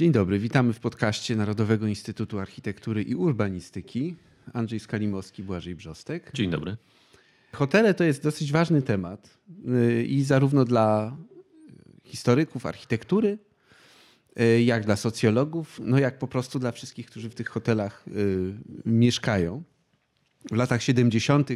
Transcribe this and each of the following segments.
Dzień dobry, witamy w podcaście Narodowego Instytutu Architektury i Urbanistyki. Andrzej Skalimowski, Błażej Brzostek. Dzień dobry. Hotele to jest dosyć ważny temat y, i zarówno dla historyków architektury, y, jak dla socjologów, no jak po prostu dla wszystkich, którzy w tych hotelach y, mieszkają. W latach 70.,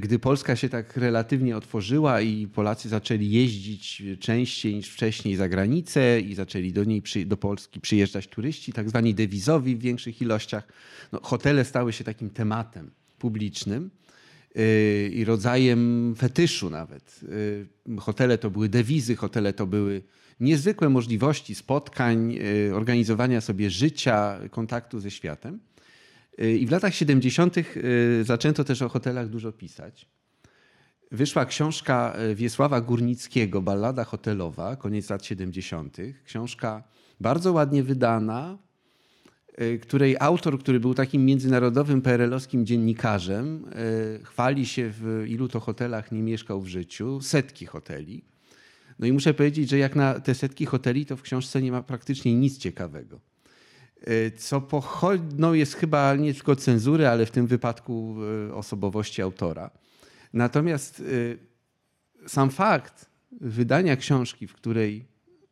gdy Polska się tak relatywnie otworzyła i Polacy zaczęli jeździć częściej niż wcześniej za granicę i zaczęli do niej, do Polski przyjeżdżać turyści, tak zwani dewizowi w większych ilościach, no, hotele stały się takim tematem publicznym i rodzajem fetyszu nawet. Y, hotele to były dewizy, hotele to były niezwykłe możliwości spotkań, organizowania sobie życia, kontaktu ze światem. Y, I w latach 70. zaczęto też o hotelach dużo pisać. Wyszła książka Wiesława Górnickiego, Ballada hotelowa, koniec lat 70. Książka bardzo ładnie wydana, Y, której autor, który był takim międzynarodowym PRL-owskim dziennikarzem, y, chwali się w ilu to hotelach nie mieszkał w życiu, setki hoteli. No i muszę powiedzieć, że jak na te setki hoteli, to w książce nie ma praktycznie nic ciekawego. Y, co pochodną jest chyba nie tylko cenzury, ale w tym wypadku osobowości autora. Natomiast sam fakt wydania książki, w której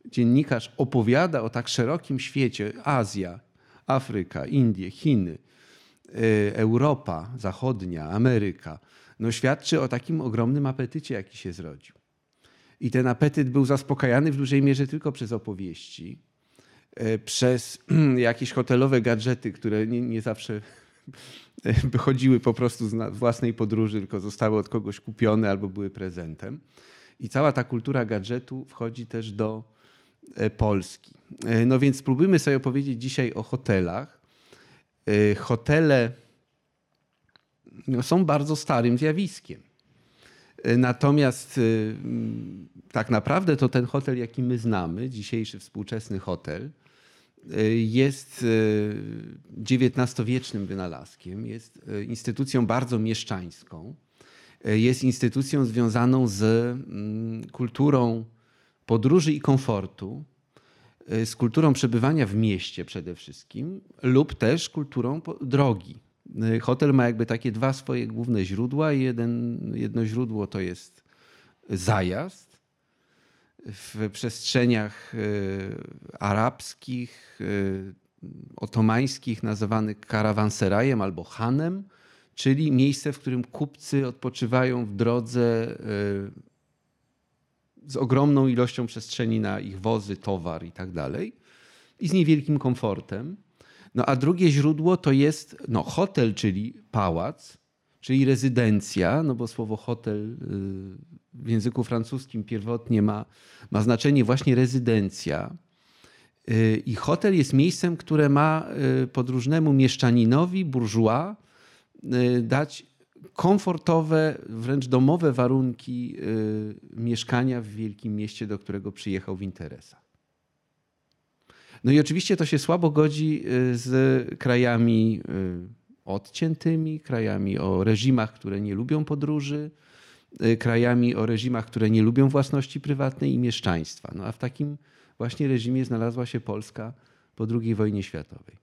dziennikarz opowiada o tak szerokim świecie, Azja, Afryka, Indie, Chiny, y, Europa Zachodnia, Ameryka, no świadczy o takim ogromnym apetycie, jaki się zrodził. I ten apetyt był zaspokajany w dużej mierze tylko przez opowieści, y, przez jakieś hotelowe gadżety, które nie, nie zawsze wychodziły po prostu z własnej podróży, tylko zostały od kogoś kupione albo były prezentem. I cała ta kultura gadżetu wchodzi też do E, Polski. E, no więc spróbujmy sobie opowiedzieć dzisiaj o hotelach. E, hotele no, są bardzo starym zjawiskiem. Natomiast tak naprawdę to ten hotel, jaki my znamy, dzisiejszy współczesny hotel, jest XIX-wiecznym wynalazkiem, jest instytucją bardzo mieszczańską, jest instytucją związaną z kulturą podróży i komfortu, z kulturą przebywania w mieście przede wszystkim, lub też kulturą drogi. Hotel ma jakby takie dwa swoje główne źródła. Jeden, jedno źródło to jest zajazd w przestrzeniach y, arabskich, otomańskich, nazywanych karawanserajem albo hanem, czyli miejsce, w którym kupcy odpoczywają w drodze z ogromną ilością przestrzeni na ich wozy, towar i tak dalej i z niewielkim komfortem. No a drugie źródło to jest no, hotel, czyli pałac, czyli rezydencja, no bo słowo hotel y, w języku francuskim pierwotnie ma, ma znaczenie właśnie rezydencja. Y, I hotel jest miejscem, które ma y, podróżnemu mieszczaninowi, burżua, dać komfortowe, wręcz domowe warunki y, mieszkania w wielkim mieście, do którego przyjechał w interesach. No i oczywiście to się słabo godzi y, z krajami y, odciętymi, krajami o reżimach, które nie lubią podróży, krajami o reżimach, które nie lubią własności prywatnej i mieszczaństwa. No a w takim właśnie reżimie znalazła się Polska po II wojnie światowej.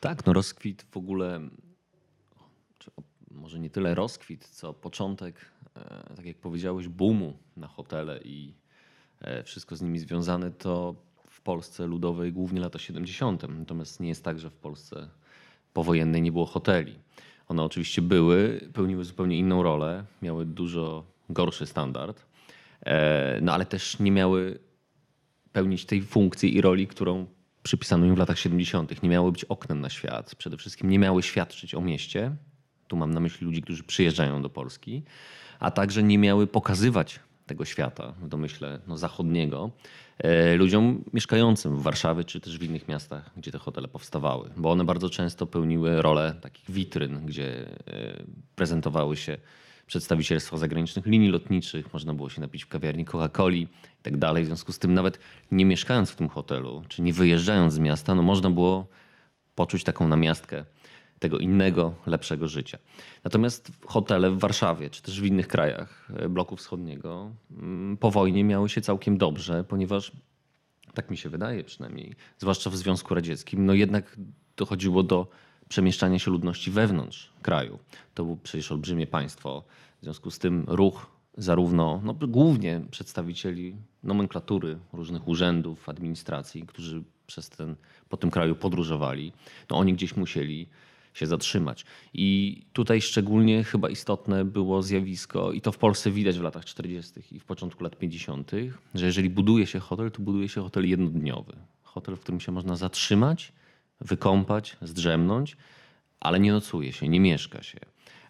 Tak, no rozkwit w ogóle może nie tyle rozkwit, co początek, e, tak jak powiedziałeś, boomu na hotele i e, wszystko z nimi związane, to w Polsce ludowej głównie lata 70. Natomiast nie jest tak, że w Polsce powojennej nie było hoteli. One oczywiście były, pełniły zupełnie inną rolę, miały dużo gorszy standard, e, no ale też nie miały pełnić tej funkcji i roli, którą przypisano im w latach 70. Nie miały być oknem na świat. Przede wszystkim nie miały świadczyć o mieście, tu mam na myśli ludzi, którzy przyjeżdżają do Polski, a także nie miały pokazywać tego świata w domyśle no, zachodniego e, ludziom mieszkającym w Warszawie czy też w innych miastach, gdzie te hotele powstawały, bo one bardzo często pełniły rolę takich witryn, gdzie e, prezentowały się przedstawicielstwa zagranicznych linii lotniczych, można było się napić w kawiarni Coca-Coli i tak dalej. W związku z tym nawet nie mieszkając w tym hotelu, czy nie wyjeżdżając z miasta, no można było poczuć taką namiastkę tego innego, lepszego życia. Natomiast hotele w Warszawie, czy też w innych krajach e, bloku wschodniego mm, po wojnie miały się całkiem dobrze, ponieważ tak mi się wydaje przynajmniej, zwłaszcza w Związku Radzieckim, no jednak dochodziło do przemieszczania się ludności wewnątrz kraju. To było przecież olbrzymie państwo. W związku z tym ruch zarówno, no głównie przedstawicieli nomenklatury różnych urzędów, administracji, którzy przez ten, po tym kraju podróżowali, no oni gdzieś musieli się zatrzymać. I tutaj szczególnie chyba istotne było zjawisko, i to w Polsce widać w latach 40. i w początku lat 50., że jeżeli buduje się hotel, to buduje się hotel jednodniowy. Hotel, w którym się można zatrzymać, wykąpać, zdrzemnąć, ale nie nocuje się, nie mieszka się.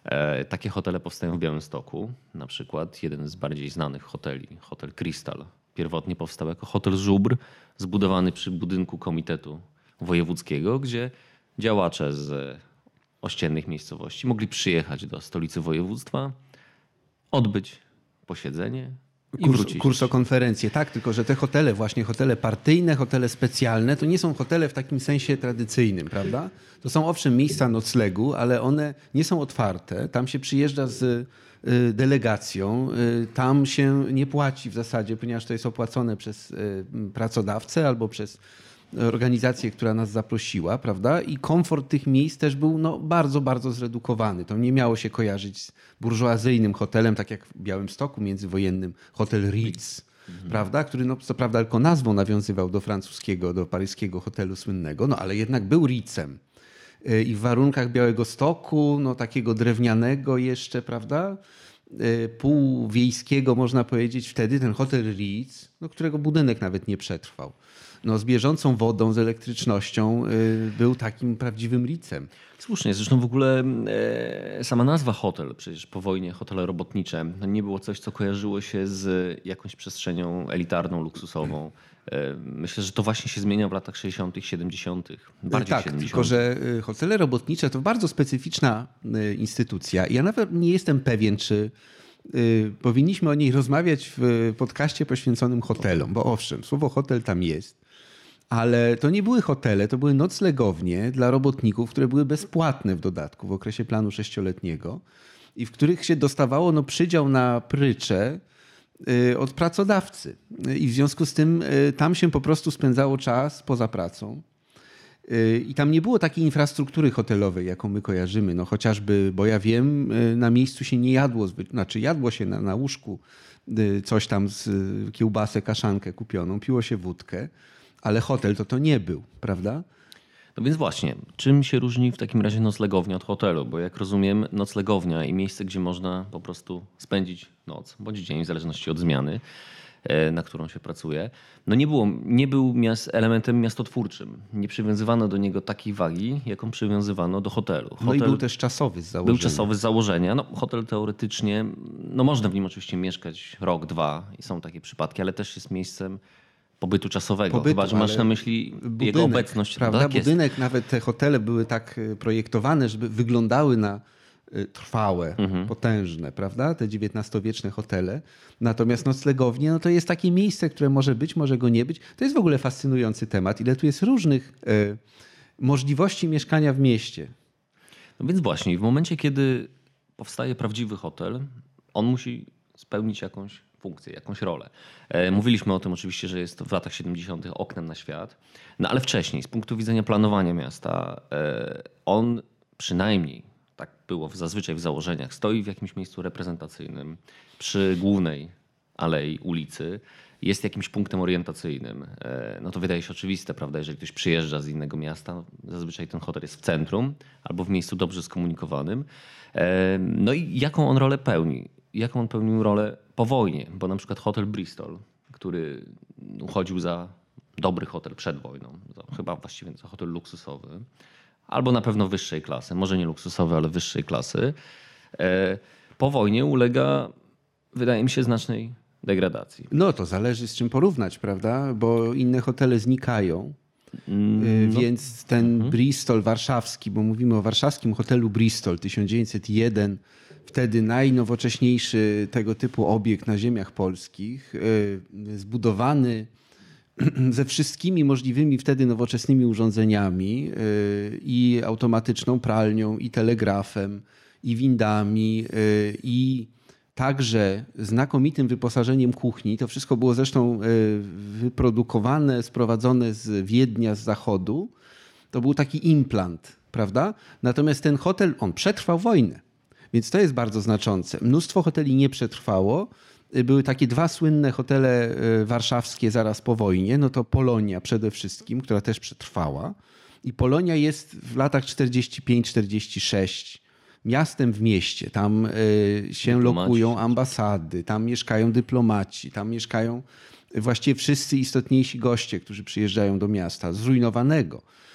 E, takie hotele powstają w Białymstoku. Na przykład jeden z bardziej znanych hoteli, hotel Crystal, pierwotnie powstał jako hotel Żubr, zbudowany przy budynku Komitetu Wojewódzkiego, gdzie działacze z ościennych miejscowości mogli przyjechać do stolicy województwa, odbyć posiedzenie, Kurs, kursokonferencje, tak, tylko że te hotele, właśnie hotele partyjne, hotele specjalne, to nie są hotele w takim sensie tradycyjnym, prawda? To są owszem miejsca noclegu, ale one nie są otwarte. Tam się przyjeżdża z y, delegacją, y, tam się nie płaci w zasadzie, ponieważ to jest opłacone przez y, pracodawcę albo przez organizację, która nas zaprosiła, prawda? I komfort tych miejsc też był no, bardzo, bardzo zredukowany. To nie miało się kojarzyć z burżuazyjnym hotelem, tak jak w Białymstoku międzywojennym, hotel Ritz, mhm. prawda? Który no, co prawda tylko nazwą nawiązywał do francuskiego, do paryskiego hotelu słynnego, no ale jednak był Ritzem. Y, I w warunkach Białego Stoku, no takiego drewnianego jeszcze, prawda? Y, półwiejskiego można powiedzieć wtedy, ten hotel Ritz, no, którego budynek nawet nie przetrwał no, z bieżącą wodą, z elektrycznością y, był takim prawdziwym ricem. Słusznie, zresztą w ogóle e, sama nazwa hotel, przecież po wojnie hotele robotnicze, no nie było coś, co kojarzyło się z jakąś przestrzenią elitarną, luksusową. E, myślę, że to właśnie się zmienia w latach 60., 70., bardziej tak, 70. tylko że y, hotele robotnicze to bardzo specyficzna y, instytucja. Ja nawet nie jestem pewien, czy powinniśmy o niej rozmawiać w podcaście poświęconym hotelom, bo owszem, słowo hotel tam jest, ale to nie były hotele, to były noclegownie dla robotników, które były bezpłatne w dodatku w okresie planu sześcioletniego i w których się dostawało no, przydział na prycze y, od pracodawcy. I w związku z tym y, tam się po prostu spędzało czas poza pracą. Y, I tam nie było takiej infrastruktury hotelowej, jaką my kojarzymy. No chociażby, bo ja wiem, na miejscu się nie jadło, znaczy jadło się na, na łóżku coś tam z kiełbasę, kaszankę kupioną, piło się wódkę ale hotel to to nie był, prawda? No więc właśnie, czym się różni w takim razie noclegownia od hotelu? Bo jak rozumiem, noclegownia i miejsce, gdzie można po prostu spędzić noc bądź dzień, w zależności od zmiany, e, na którą się pracuje, no nie, było, nie był miast, elementem miastotwórczym. Nie przywiązywano do niego takiej wagi, jaką przywiązywano do hotelu. Hotel no i był też czasowy z założenia. Był czasowy z założenia. No, hotel teoretycznie, no można w nim oczywiście mieszkać rok, dwa i są takie przypadki, ale też jest miejscem pobytu czasowego, Pobytu, chyba że masz na myśli budynek, jego obecność. Prawda? Tak budynek, jest. nawet te hotele były tak e, projektowane, żeby wyglądały na e, trwałe, mhm. potężne, prawda? Te XIX-wieczne hotele. Natomiast noclegownie, no to jest takie miejsce, które może być, może go nie być. To jest w ogóle fascynujący temat, ile tu jest różnych e, możliwości mieszkania w mieście. No więc właśnie, w momencie, kiedy powstaje prawdziwy hotel, on musi spełnić jakąś funkcję, jakąś rolę. E, mówiliśmy o tym oczywiście, że jest w latach 70. oknem na świat, no ale wcześniej, z punktu widzenia planowania miasta, e, on przynajmniej, tak było zazwyczaj w założeniach, stoi w jakimś miejscu reprezentacyjnym przy głównej alei ulicy, jest jakimś punktem orientacyjnym. E, no to wydaje się oczywiste, prawda? Jeżeli ktoś przyjeżdża z innego miasta, zazwyczaj ten hotel jest w centrum albo w miejscu dobrze skomunikowanym. No i jaką on rolę pełni? Jaką on pełnił rolę po wojnie, bo na przykład hotel Bristol, który uchodził za dobry hotel przed wojną, chyba właściwie za hotel luksusowy, albo na pewno wyższej klasy, może nie luksusowy, ale wyższej klasy, e, po wojnie ulega, wydaje mi się, znacznej degradacji. No to zależy z czym porównać, prawda? Bo inne hotele znikają. Mm, no. Więc ten mhm. Bristol warszawski, bo mówimy o warszawskim hotelu Bristol 1901 wtedy najnowocześniejszy tego typu obiekt na ziemiach polskich, e, zbudowany ze wszystkimi możliwymi wtedy nowoczesnymi urządzeniami i automatyczną pralnią, i telegrafem, i windami, i także znakomitym wyposażeniem kuchni. To wszystko było zresztą wyprodukowane, sprowadzone z Wiednia, z zachodu. To był taki implant, prawda? Natomiast ten hotel, on przetrwał wojnę. Więc to jest bardzo znaczące. Mnóstwo hoteli nie przetrwało. Były takie dwa słynne hotele e, warszawskie zaraz po wojnie. No to Polonia przede wszystkim, która też przetrwała. I Polonia jest w latach 45-46 miastem w mieście. Tam e, się dyplomaci. lokują ambasady, tam mieszkają dyplomaci, tam mieszkają właściwie wszyscy istotniejsi goście, którzy przyjeżdżają do miasta zrujnowanego Y,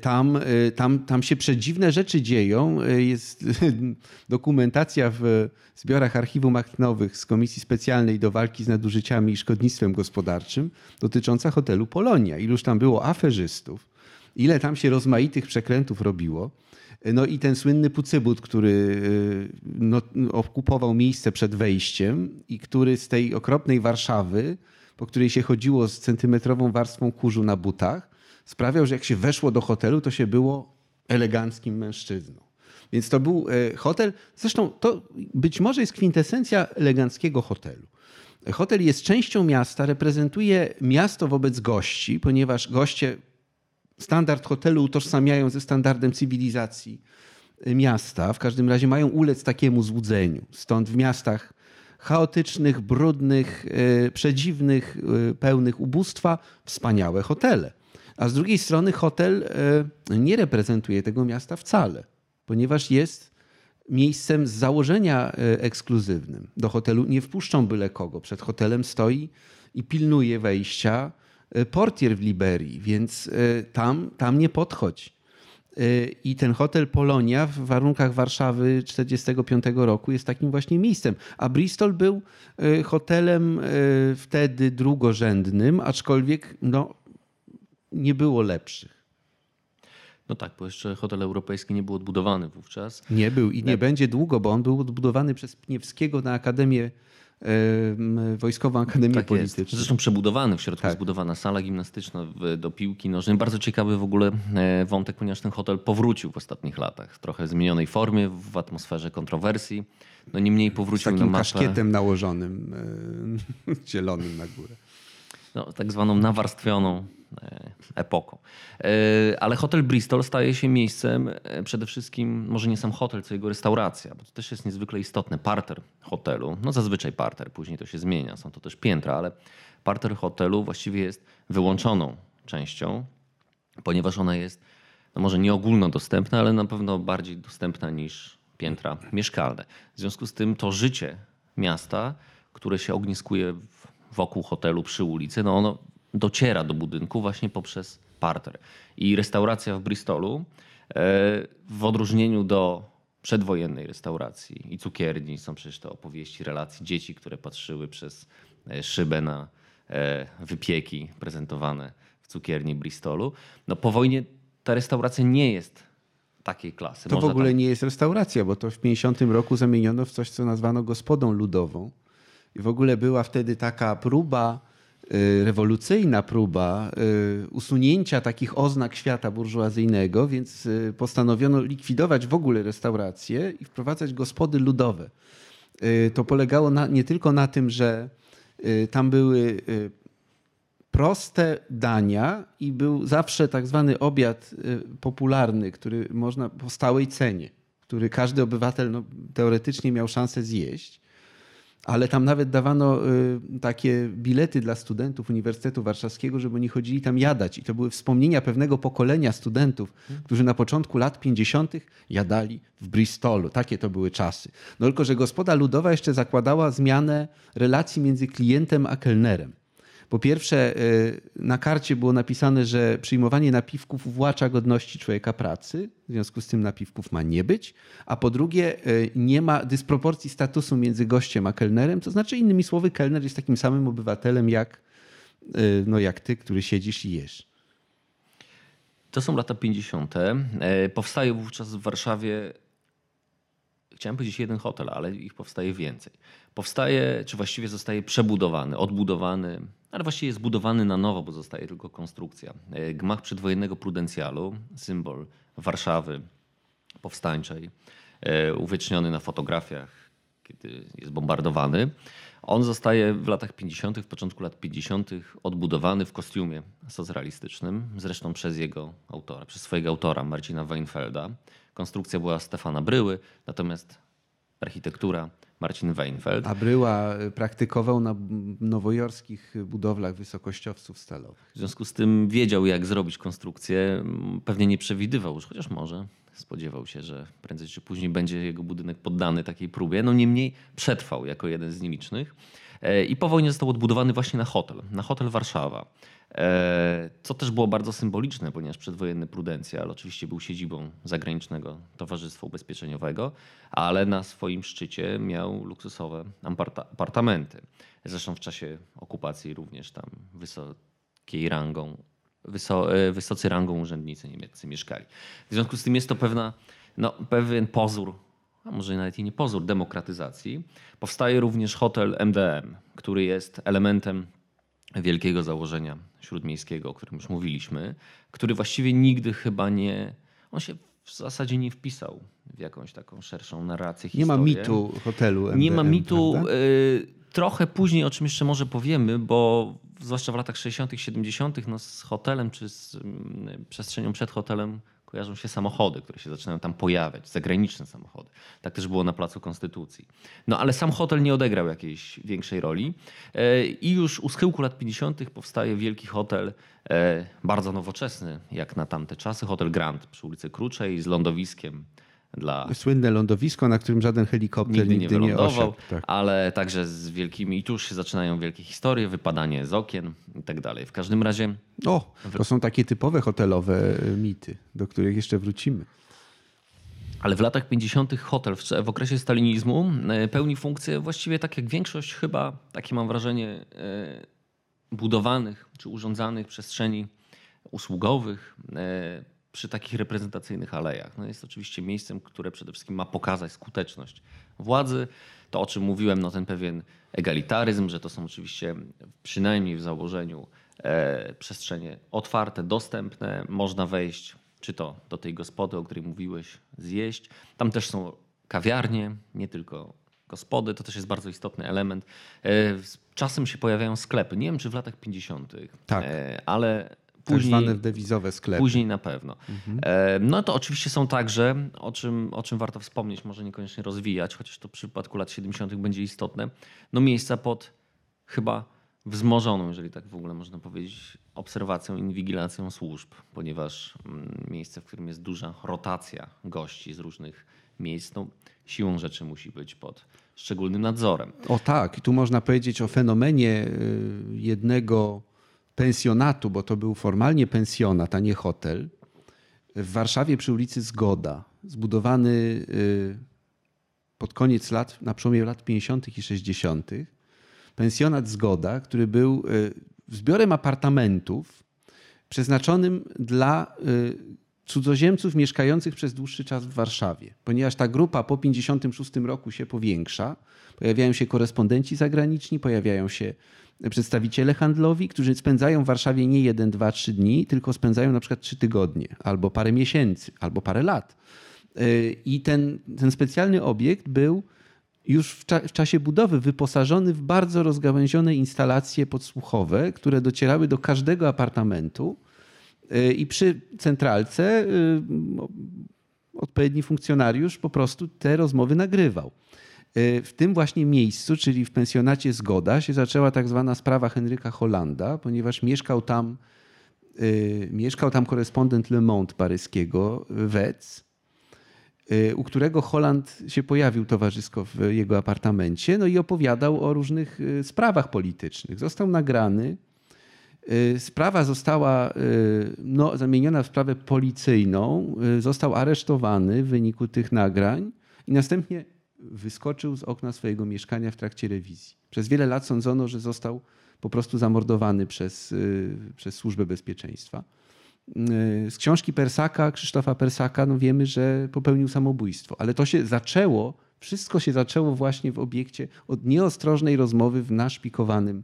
tam, y, tam, tam się przedziwne rzeczy dzieją. Y, jest dokumentacja w zbiorach archiwum aktnowych z Komisji Specjalnej do Walki z Nadużyciami i Szkodnictwem Gospodarczym dotycząca hotelu Polonia. Iluż tam było aferzystów, ile tam się rozmaitych przekrętów robiło. No i ten słynny Pucybut, który no, okupował miejsce przed wejściem i który z tej okropnej Warszawy, po której się chodziło z centymetrową warstwą kurzu na butach, sprawiał, że jak się weszło do hotelu, to się było eleganckim mężczyzną. Więc to był e, hotel, zresztą to być może jest kwintesencja eleganckiego hotelu. Hotel jest częścią miasta, reprezentuje miasto wobec gości, ponieważ goście standard hotelu utożsamiają ze standardem cywilizacji miasta. W każdym razie mają ulec takiemu złudzeniu. Stąd w miastach chaotycznych, brudnych, e, przedziwnych, e, pełnych ubóstwa wspaniałe hotele. A z drugiej strony hotel e, nie reprezentuje tego miasta wcale, ponieważ jest miejscem z założenia e, ekskluzywnym. Do hotelu nie wpuszczą byle kogo. Przed hotelem stoi i pilnuje wejścia e, portier w Liberii, więc tam, tam nie podchodź. I ten hotel Polonia w warunkach Warszawy 1945 roku jest takim właśnie miejscem. A Bristol był hotelem wtedy drugorzędnym, aczkolwiek no, nie było lepszych. No tak, bo jeszcze hotel europejski nie był odbudowany wówczas. Nie był i nie będzie długo, bo on był odbudowany przez Pniewskiego na Akademię Wojskową Akademię tak Polityczną. Jest. Zresztą przebudowany, w środku tak. zbudowana sala gimnastyczna do piłki nożnej. Bardzo ciekawy w ogóle e, wątek, ponieważ ten hotel powrócił w ostatnich latach. W trochę zmienionej formie, w atmosferze kontrowersji. No niemniej powrócił Z takim na mapę. kaszkietem nałożonym, e, zielonym na górę. No, tak zwaną nawarstwioną E, epoką. E, ale hotel Bristol staje się miejscem e, przede wszystkim, może nie sam hotel, co jego restauracja, bo to też jest niezwykle istotne. Parter hotelu, no zazwyczaj parter, później to się zmienia, są to też piętra, ale parter hotelu właściwie jest wyłączoną częścią, ponieważ ona jest no może nie ogólnodostępna, ale na pewno bardziej dostępna niż piętra mieszkalne. W związku z tym to życie miasta, które się ogniskuje wokół hotelu przy ulicy, no ono dociera do budynku właśnie poprzez parter. I restauracja w Bristolu, e, w odróżnieniu do przedwojennej restauracji i cukierni, są przecież te opowieści, relacji dzieci, które patrzyły przez e, szybę na e, wypieki prezentowane w cukierni Bristolu. No po wojnie ta restauracja nie jest takiej klasy. To Można w ogóle tam... nie jest restauracja, bo to w 50 roku zamieniono w coś, co nazwano gospodą ludową. I w ogóle była wtedy taka próba Y, rewolucyjna próba y, usunięcia takich oznak świata burżuazyjnego, więc y, postanowiono likwidować w ogóle restauracje i wprowadzać gospody ludowe. To polegało na, nie tylko na tym, że tam były proste dania i był zawsze tak zwany obiad popularny, który można po stałej cenie, który każdy obywatel no, teoretycznie miał szansę zjeść ale tam nawet dawano y, takie bilety dla studentów Uniwersytetu Warszawskiego, żeby oni chodzili tam jadać. I to były wspomnienia pewnego pokolenia studentów, którzy na początku lat 50. jadali w Bristolu. Takie to były czasy. No tylko, że gospoda ludowa jeszcze zakładała zmianę relacji między klientem a kelnerem. Po pierwsze, y, na karcie było napisane, że przyjmowanie napiwków uwłacza godności człowieka pracy, w związku z tym napiwków ma nie być. A po drugie, y, nie ma dysproporcji statusu między gościem a kelnerem, to znaczy, innymi słowy, kelner jest takim samym obywatelem jak, y, no, jak ty, który siedzisz i jesz. To są lata 50. E, powstaje wówczas w Warszawie, chciałem powiedzieć jeden hotel, ale ich powstaje więcej. Powstaje, czy właściwie zostaje przebudowany, odbudowany ale właściwie jest budowany na nowo, bo zostaje tylko konstrukcja. E, gmach przedwojennego prudencjalu, symbol Warszawy powstańczej, e, uwieczniony na fotografiach, kiedy jest bombardowany. On zostaje w latach 50., w początku lat 50. odbudowany w kostiumie socrealistycznym, zresztą przez jego autora, przez swojego autora Marcina Weinfelda. Konstrukcja była Stefana Bryły, natomiast architektura Marcin Weinfeld. A Bryła praktykował na nowojorskich budowlach wysokościowców stalowych. W związku z tym wiedział, jak zrobić konstrukcję. Pewnie nie przewidywał już, chociaż może spodziewał się, że prędzej czy później będzie jego budynek poddany takiej próbie. No niemniej przetrwał jako jeden z nielicznych. E, I po wojnie został odbudowany właśnie na hotel, na hotel Warszawa. E, co też było bardzo symboliczne, ponieważ przedwojenny Prudencjal oczywiście był siedzibą zagranicznego Towarzystwa Ubezpieczeniowego, ale na swoim szczycie miał luksusowe apartamenty. Zresztą w czasie okupacji również tam wysokiej rangą, wyso, e, wysocy rangą urzędnicy niemieccy mieszkali. W związku z tym jest to pewna, no, pewien pozór a może nawet i nie pozór demokratyzacji, powstaje również hotel MDM, który jest elementem wielkiego założenia śródmiejskiego, o którym już mówiliśmy, który właściwie nigdy chyba nie. On się w zasadzie nie wpisał w jakąś taką szerszą narrację. Nie ma mitu hotelu. MDM, nie ma mitu. Y, trochę później, o czym jeszcze może powiemy, bo zwłaszcza w latach 60., 70., no z hotelem czy z mm, przestrzenią przed hotelem kojarzą się samochody, które się zaczynają tam pojawiać, zagraniczne samochody. Tak też było na Placu Konstytucji. No ale sam hotel nie odegrał jakiejś większej roli e, i już u schyłku lat 50. powstaje wielki hotel, e, bardzo nowoczesny jak na tamte czasy, hotel Grand przy ulicy Kruczej z lądowiskiem dla... Słynne lądowisko, na którym żaden helikopter nigdy, nigdy nie nie tak. ale także z wielkimi, i tu już się zaczynają wielkie historie, wypadanie z okien i tak dalej. W każdym razie... O, to są takie typowe hotelowe e, mity, do których jeszcze wrócimy. Ale w latach 50. hotel w, okresie stalinizmu e, pełni funkcję właściwie tak jak większość chyba, takie mam wrażenie, e, budowanych czy urządzanych przestrzeni usługowych, przy takich reprezentacyjnych alejach. No jest oczywiście miejscem, które przede wszystkim ma pokazać skuteczność władzy. To, o czym mówiłem, no ten pewien egalitaryzm, że to są oczywiście przynajmniej w założeniu e, przestrzenie otwarte, dostępne, można wejść czy to do tej gospody, o której mówiłeś, zjeść. Tam też są kawiarnie, nie tylko gospody, to też jest bardzo istotny element. E, czasem się pojawiają sklepy. Nie wiem, czy w latach 50., tak. E, ale Później, tak zwane dewizowe sklepy. Później na pewno. Mhm. E, no to oczywiście są także, o czym, o czym warto wspomnieć, może niekoniecznie rozwijać, chociaż to w przypadku lat 70. będzie istotne, no miejsca pod chyba wzmożoną, jeżeli tak w ogóle można powiedzieć, obserwacją, inwigilacją służb, ponieważ mm, miejsce, w którym jest duża rotacja gości z różnych miejsc, no, siłą rzeczy musi być pod szczególnym nadzorem. O tak, i tu można powiedzieć o fenomenie y, jednego pensjonatu, bo to był formalnie pensjonat, a nie hotel, w Warszawie przy ulicy Zgoda, zbudowany y, pod koniec lat, na przełomie lat 50. i 60. Pensjonat Zgoda, który był y, zbiorem apartamentów przeznaczonym dla y, cudzoziemców mieszkających przez dłuższy czas w Warszawie. Ponieważ ta grupa po 56 roku się powiększa, pojawiają się korespondenci zagraniczni, pojawiają się przedstawiciele handlowi, którzy spędzają w Warszawie nie jeden, dwa, trzy dni, tylko spędzają na przykład trzy tygodnie, albo parę miesięcy, albo parę lat. Y, I ten, ten specjalny obiekt był już w, cza w, czasie budowy wyposażony w bardzo rozgałęzione instalacje podsłuchowe, które docierały do każdego apartamentu. Y, I przy centralce y, odpowiedni funkcjonariusz po prostu te rozmowy nagrywał. Y, w tym właśnie miejscu, czyli w pensjonacie Zgoda, się zaczęła tak zwana sprawa Henryka Hollanda, ponieważ mieszkał tam, mieszkał tam korespondent Le Monde paryskiego, y, u którego Holland się pojawił towarzysko w jego apartamencie, no i opowiadał o różnych sprawach politycznych. Został nagrany. Sprawa została no, zamieniona w sprawę policyjną. Został aresztowany w wyniku tych nagrań i następnie wyskoczył z okna swojego mieszkania w trakcie rewizji. Przez wiele lat sądzono, że został po prostu zamordowany przez, y, przez Służbę Bezpieczeństwa. Y, z książki Persaka, Krzysztofa Persaka, no wiemy, że popełnił samobójstwo, ale to się zaczęło, wszystko się zaczęło właśnie w obiekcie od nieostrożnej rozmowy w naszpikowanym y,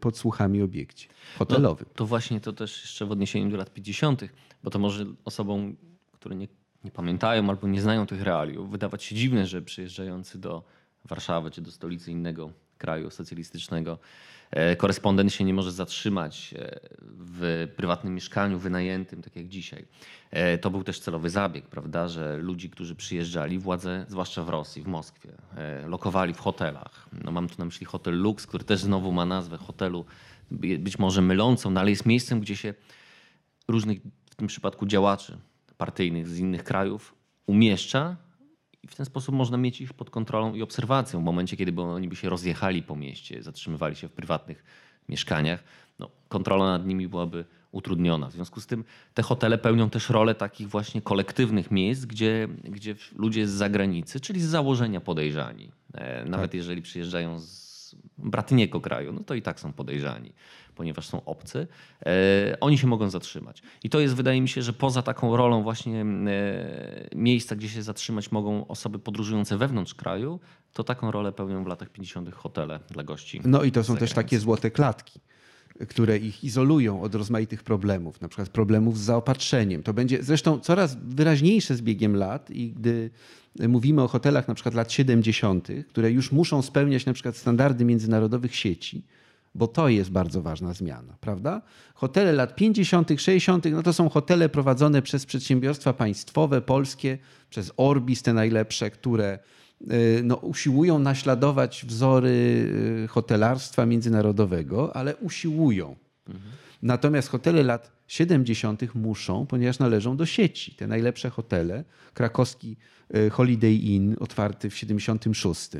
podsłuchami obiekcie hotelowym. No, to właśnie to też jeszcze w odniesieniu do lat 50., bo to może osobom, które nie, nie pamiętają albo nie znają tych realiów, wydawać się dziwne, że przyjeżdżający do Warszawy czy do stolicy innego kraju socjalistycznego e, korespondent się nie może zatrzymać e, w prywatnym mieszkaniu wynajętym, tak jak dzisiaj. E, to był też celowy zabieg, prawda, że ludzi, którzy przyjeżdżali, władze, zwłaszcza w Rosji, w Moskwie, lokowali w hotelach. No mam tu na myśli hotel Lux, który też znowu ma nazwę hotelu, być może mylącą, no ale jest miejscem, gdzie się różnych, w tym przypadku działaczy partyjnych z innych krajów umieszcza i w ten sposób można mieć ich pod kontrolą i obserwacją. W momencie, kiedy oni by się rozjechali po mieście, zatrzymywali się w prywatnych mieszkaniach, no, kontrola nad nimi byłaby utrudniona. W związku z tym te hotele pełnią też rolę takich właśnie kolektywnych miejsc, gdzie, gdzie ludzie z zagranicy, czyli z założenia podejrzani, e, nawet tak. jeżeli przyjeżdżają z bratniego kraju, no to i tak są podejrzani, ponieważ są obcy. E, oni się mogą zatrzymać. I to jest, wydaje mi się, że poza taką rolą właśnie e, miejsca, gdzie się zatrzymać mogą osoby podróżujące wewnątrz kraju, to taką rolę pełnią w latach 50. hotele dla gości. No i to są też takie złote klatki które ich izolują od rozmaitych problemów, na przykład problemów z zaopatrzeniem. To będzie zresztą coraz wyraźniejsze z biegiem lat i gdy mówimy o hotelach na przykład lat 70., które już muszą spełniać na przykład standardy międzynarodowych sieci, bo to jest bardzo ważna zmiana, prawda? Hotele lat 50., 60., no to są hotele prowadzone przez przedsiębiorstwa państwowe, polskie, przez Orbis, te najlepsze, które y, no, usiłują naśladować wzory y, hotelarstwa międzynarodowego, ale usiłują. Mhm. Natomiast hotele lat 70. muszą, ponieważ należą do sieci. Te najlepsze hotele, krakowski e, Holiday Inn, otwarty w 76.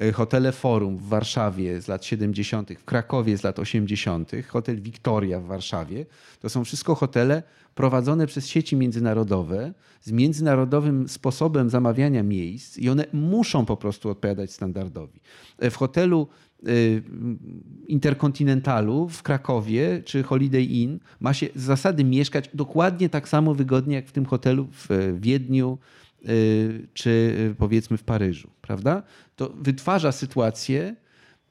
E, hotele Forum w Warszawie z lat 70., w Krakowie z lat 80., hotel Victoria w Warszawie. To są wszystko hotele prowadzone przez sieci międzynarodowe z międzynarodowym sposobem zamawiania miejsc i one muszą po prostu odpowiadać standardowi. E, w hotelu Interkontynentalu w Krakowie czy Holiday Inn ma się z zasady mieszkać dokładnie tak samo wygodnie jak w tym hotelu w Wiedniu y, czy y, powiedzmy w Paryżu, prawda? To wytwarza sytuację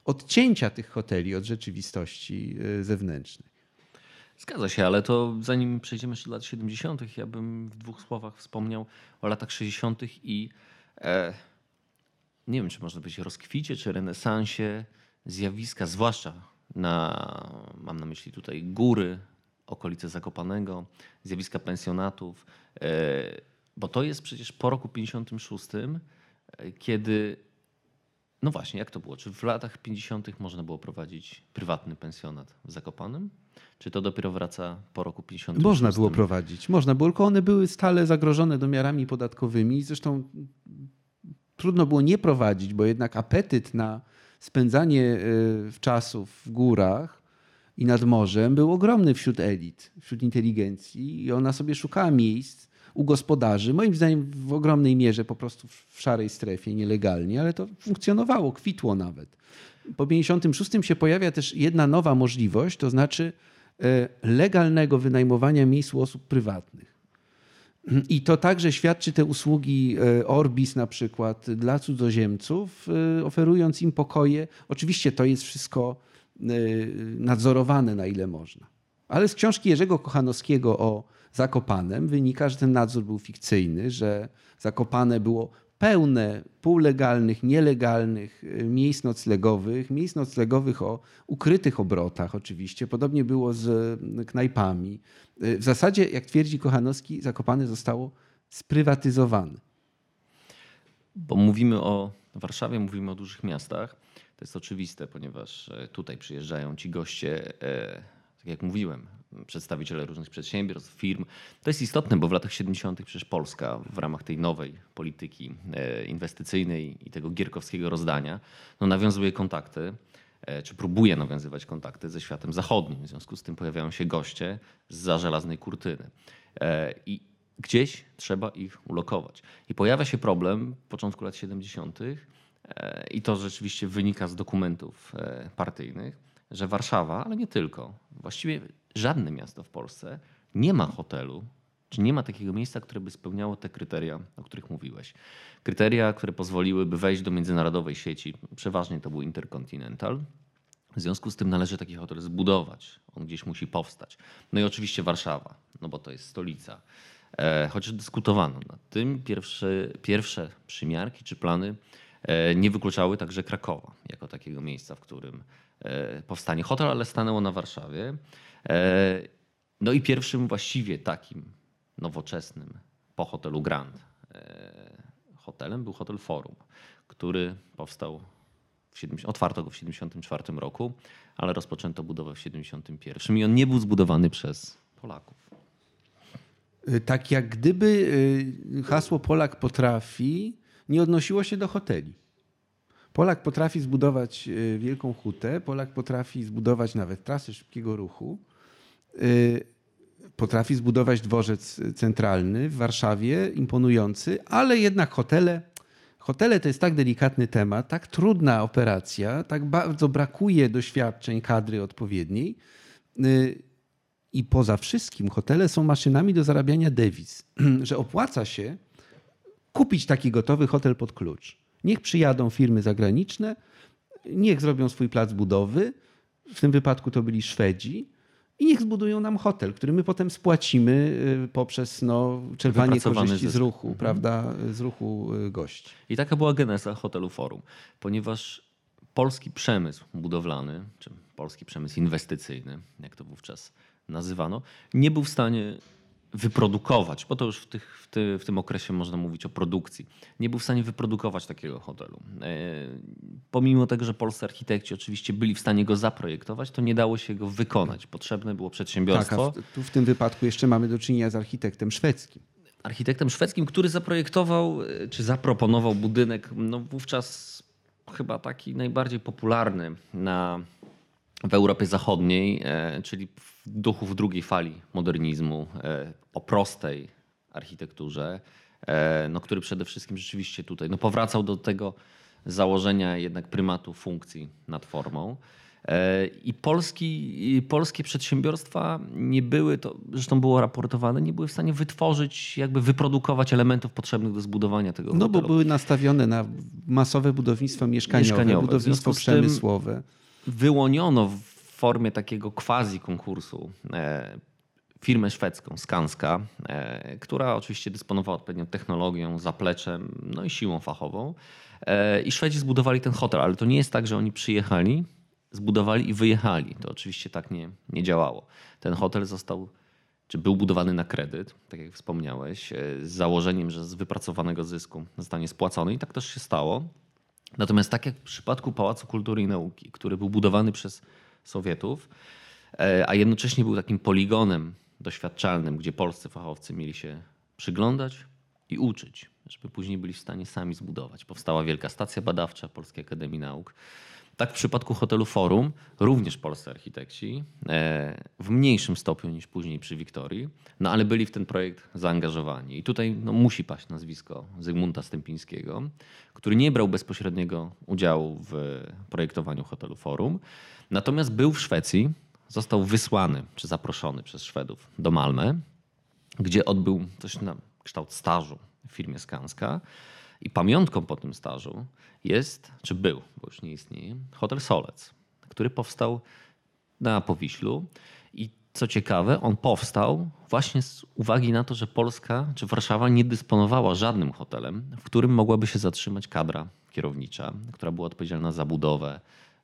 odcięcia tych hoteli od rzeczywistości zewnętrznej. Zgadza się, ale to zanim przejdziemy jeszcze do lat 70., ja bym w dwóch słowach wspomniał o latach 60. i e, nie wiem, czy można powiedzieć rozkwicie, czy renesansie zjawiska, zwłaszcza na, mam na myśli tutaj góry, okolice Zakopanego, zjawiska pensjonatów, e, bo to jest przecież po roku 56, e, kiedy no właśnie, jak to było? Czy w latach 50. można było prowadzić prywatny pensjonat w Zakopanem? Czy to dopiero wraca po roku 50? Można było prowadzić, można było, tylko one były stale zagrożone domiarami podatkowymi. Zresztą trudno było nie prowadzić, bo jednak apetyt na spędzanie y, czasów w górach i nad morzem był ogromny wśród elit, wśród inteligencji i ona sobie szukała miejsc u gospodarzy, moim zdaniem w ogromnej mierze po prostu w szarej strefie, nielegalnie, ale to funkcjonowało, kwitło nawet. Po 56 się pojawia też jedna nowa możliwość, to znaczy y, legalnego wynajmowania miejsc u osób prywatnych. I to także świadczy te usługi e, Orbis na przykład dla cudzoziemców, e, oferując im pokoje. Oczywiście to jest wszystko e, nadzorowane na ile można. Ale z książki Jerzego Kochanowskiego o Zakopanem wynika, że ten nadzór był fikcyjny, że Zakopane było pełne półlegalnych, nielegalnych y, miejsc noclegowych, miejsc noclegowych o ukrytych obrotach oczywiście. Podobnie było z y, knajpami. Y, w zasadzie, jak twierdzi Kochanowski, Zakopane zostało sprywatyzowane. Bo mówimy o Warszawie, mówimy o dużych miastach. To jest oczywiste, ponieważ e, tutaj przyjeżdżają ci goście, e, tak jak mówiłem, przedstawiciele różnych przedsiębiorstw, firm. To jest istotne, bo w latach 70. przecież Polska w ramach tej nowej polityki e, inwestycyjnej i tego gierkowskiego rozdania no, nawiązuje kontakty e, czy próbuje nawiązywać kontakty ze światem zachodnim. W związku z tym pojawiają się goście za żelaznej kurtyny. E, I gdzieś trzeba ich ulokować. I pojawia się problem w początku lat 70. i to rzeczywiście wynika z dokumentów partyjnych, że Warszawa, ale nie tylko, właściwie żadne miasto w Polsce nie ma hotelu, czy nie ma takiego miejsca, które by spełniało te kryteria, o których mówiłeś. Kryteria, które pozwoliłyby wejść do międzynarodowej sieci, przeważnie to był Intercontinental, W związku z tym należy taki hotel zbudować. On gdzieś musi powstać. No i oczywiście Warszawa, no bo to jest stolica. E, chociaż dyskutowano nad tym, pierwsze, pierwsze przymiarki czy plany e, nie wykluczały także Krakowa jako takiego miejsca, w którym e, powstanie hotel, ale stanęło na Warszawie. E, no i pierwszym właściwie takim nowoczesnym po hotelu Grand e, hotelem był hotel Forum, który powstał, w 70, otwarto go w 1974 roku, ale rozpoczęto budowę w 1971 i on nie był zbudowany przez Polaków. Y, Tak jak gdyby hasło Polak potrafi nie odnosiło się do hoteli. Polak potrafi zbudować wielką hutę, Polak potrafi zbudować nawet trasę szybkiego ruchu, potrafi zbudować dworzec centralny w Warszawie, imponujący, ale jednak hotele. Hotele to jest tak delikatny temat, tak trudna operacja, tak bardzo brakuje doświadczeń kadry odpowiedniej. Y, I poza wszystkim hotele są maszynami do zarabiania dewiz, że opłaca się kupić taki gotowy hotel pod klucz. Niech przyjadą firmy zagraniczne, niech zrobią swój plac budowy. W tym wypadku to byli Szwedzi. I niech zbudują nam hotel, który my potem spłacimy y, poprzez no, czerpanie korzyści z zysk. ruchu, prawda, z ruchu y, gości. I taka była geneza hotelu Forum, ponieważ polski przemysł budowlany, czy polski przemysł inwestycyjny, jak to wówczas nazywano, nie był w stanie wyprodukować, bo to już w, tych, w, ty, w tym okresie można mówić o produkcji, nie był w stanie wyprodukować takiego hotelu. E, pomimo tego, że polscy architekci oczywiście byli w stanie go zaprojektować, to nie dało się go wykonać. Potrzebne było Tak, przedsiębiorstwo. w, tu w tym wypadku jeszcze mamy do czynienia z architektem szwedzkim. architektem szwedzkim, który zaprojektował e, czy zaproponował budynek, no wówczas chyba taki najbardziej popularny na, w Europie Zachodniej, e, czyli w duchu w drugiej fali modernizmu, e, o prostej architekturze, e, no, który przede wszystkim rzeczywiście tutaj no, powracał do tego założenia jednak prymatu funkcji nad formą. E, I, polski, I polskie przedsiębiorstwa nie były, to zresztą było raportowane, nie były w stanie wytworzyć, jakby wyprodukować elementów potrzebnych do zbudowania tego No bo hotelu. były nastawione na masowe budownictwo mieszkaniowe, Mieszkaniowe. Budownictwo przemysłowe. wyłoniono w formie takiego quasi konkursu e, firmę szwedzką, Skanska, e, która oczywiście dysponowała odpowiednią technologią, zapleczem, no i siłą fachową. E, I Szwedzi zbudowali ten hotel, ale to nie jest tak, że oni przyjechali, zbudowali i wyjechali. To oczywiście tak nie, nie działało. Ten hotel został, czy był budowany na kredyt, tak jak wspomniałeś, z założeniem, że z wypracowanego zysku zostanie spłacony i tak też się stało. Natomiast tak jak w przypadku Pałacu Kultury i Nauki, który był budowany przez Sowietów, e, a jednocześnie był takim poligonem doświadczalnym, gdzie polscy fachowcy mieli się przyglądać i uczyć, żeby później byli w stanie sami zbudować. Powstała Wielka Stacja Badawcza Polskiej Akademii Nauk. Tak w przypadku hotelu Forum, również polscy architekci, e, w mniejszym stopniu niż później przy Wiktorii, no ale byli w ten projekt zaangażowani. I tutaj no, musi paść nazwisko Zygmunta Stępińskiego, który nie brał bezpośredniego udziału w projektowaniu hotelu Forum, natomiast był w Szwecji, został wysłany czy zaproszony przez Szwedów do Malmę, gdzie odbył coś na kształt stażu w firmie Skanska. I pamiątką po tym stażu jest, czy był, bo już nie istnieje, hotel Solec, który powstał na Powiślu. I co ciekawe, on powstał właśnie z uwagi na to, że Polska czy Warszawa nie dysponowała żadnym hotelem, w którym mogłaby się zatrzymać kadra kierownicza, która była odpowiedzialna za budowę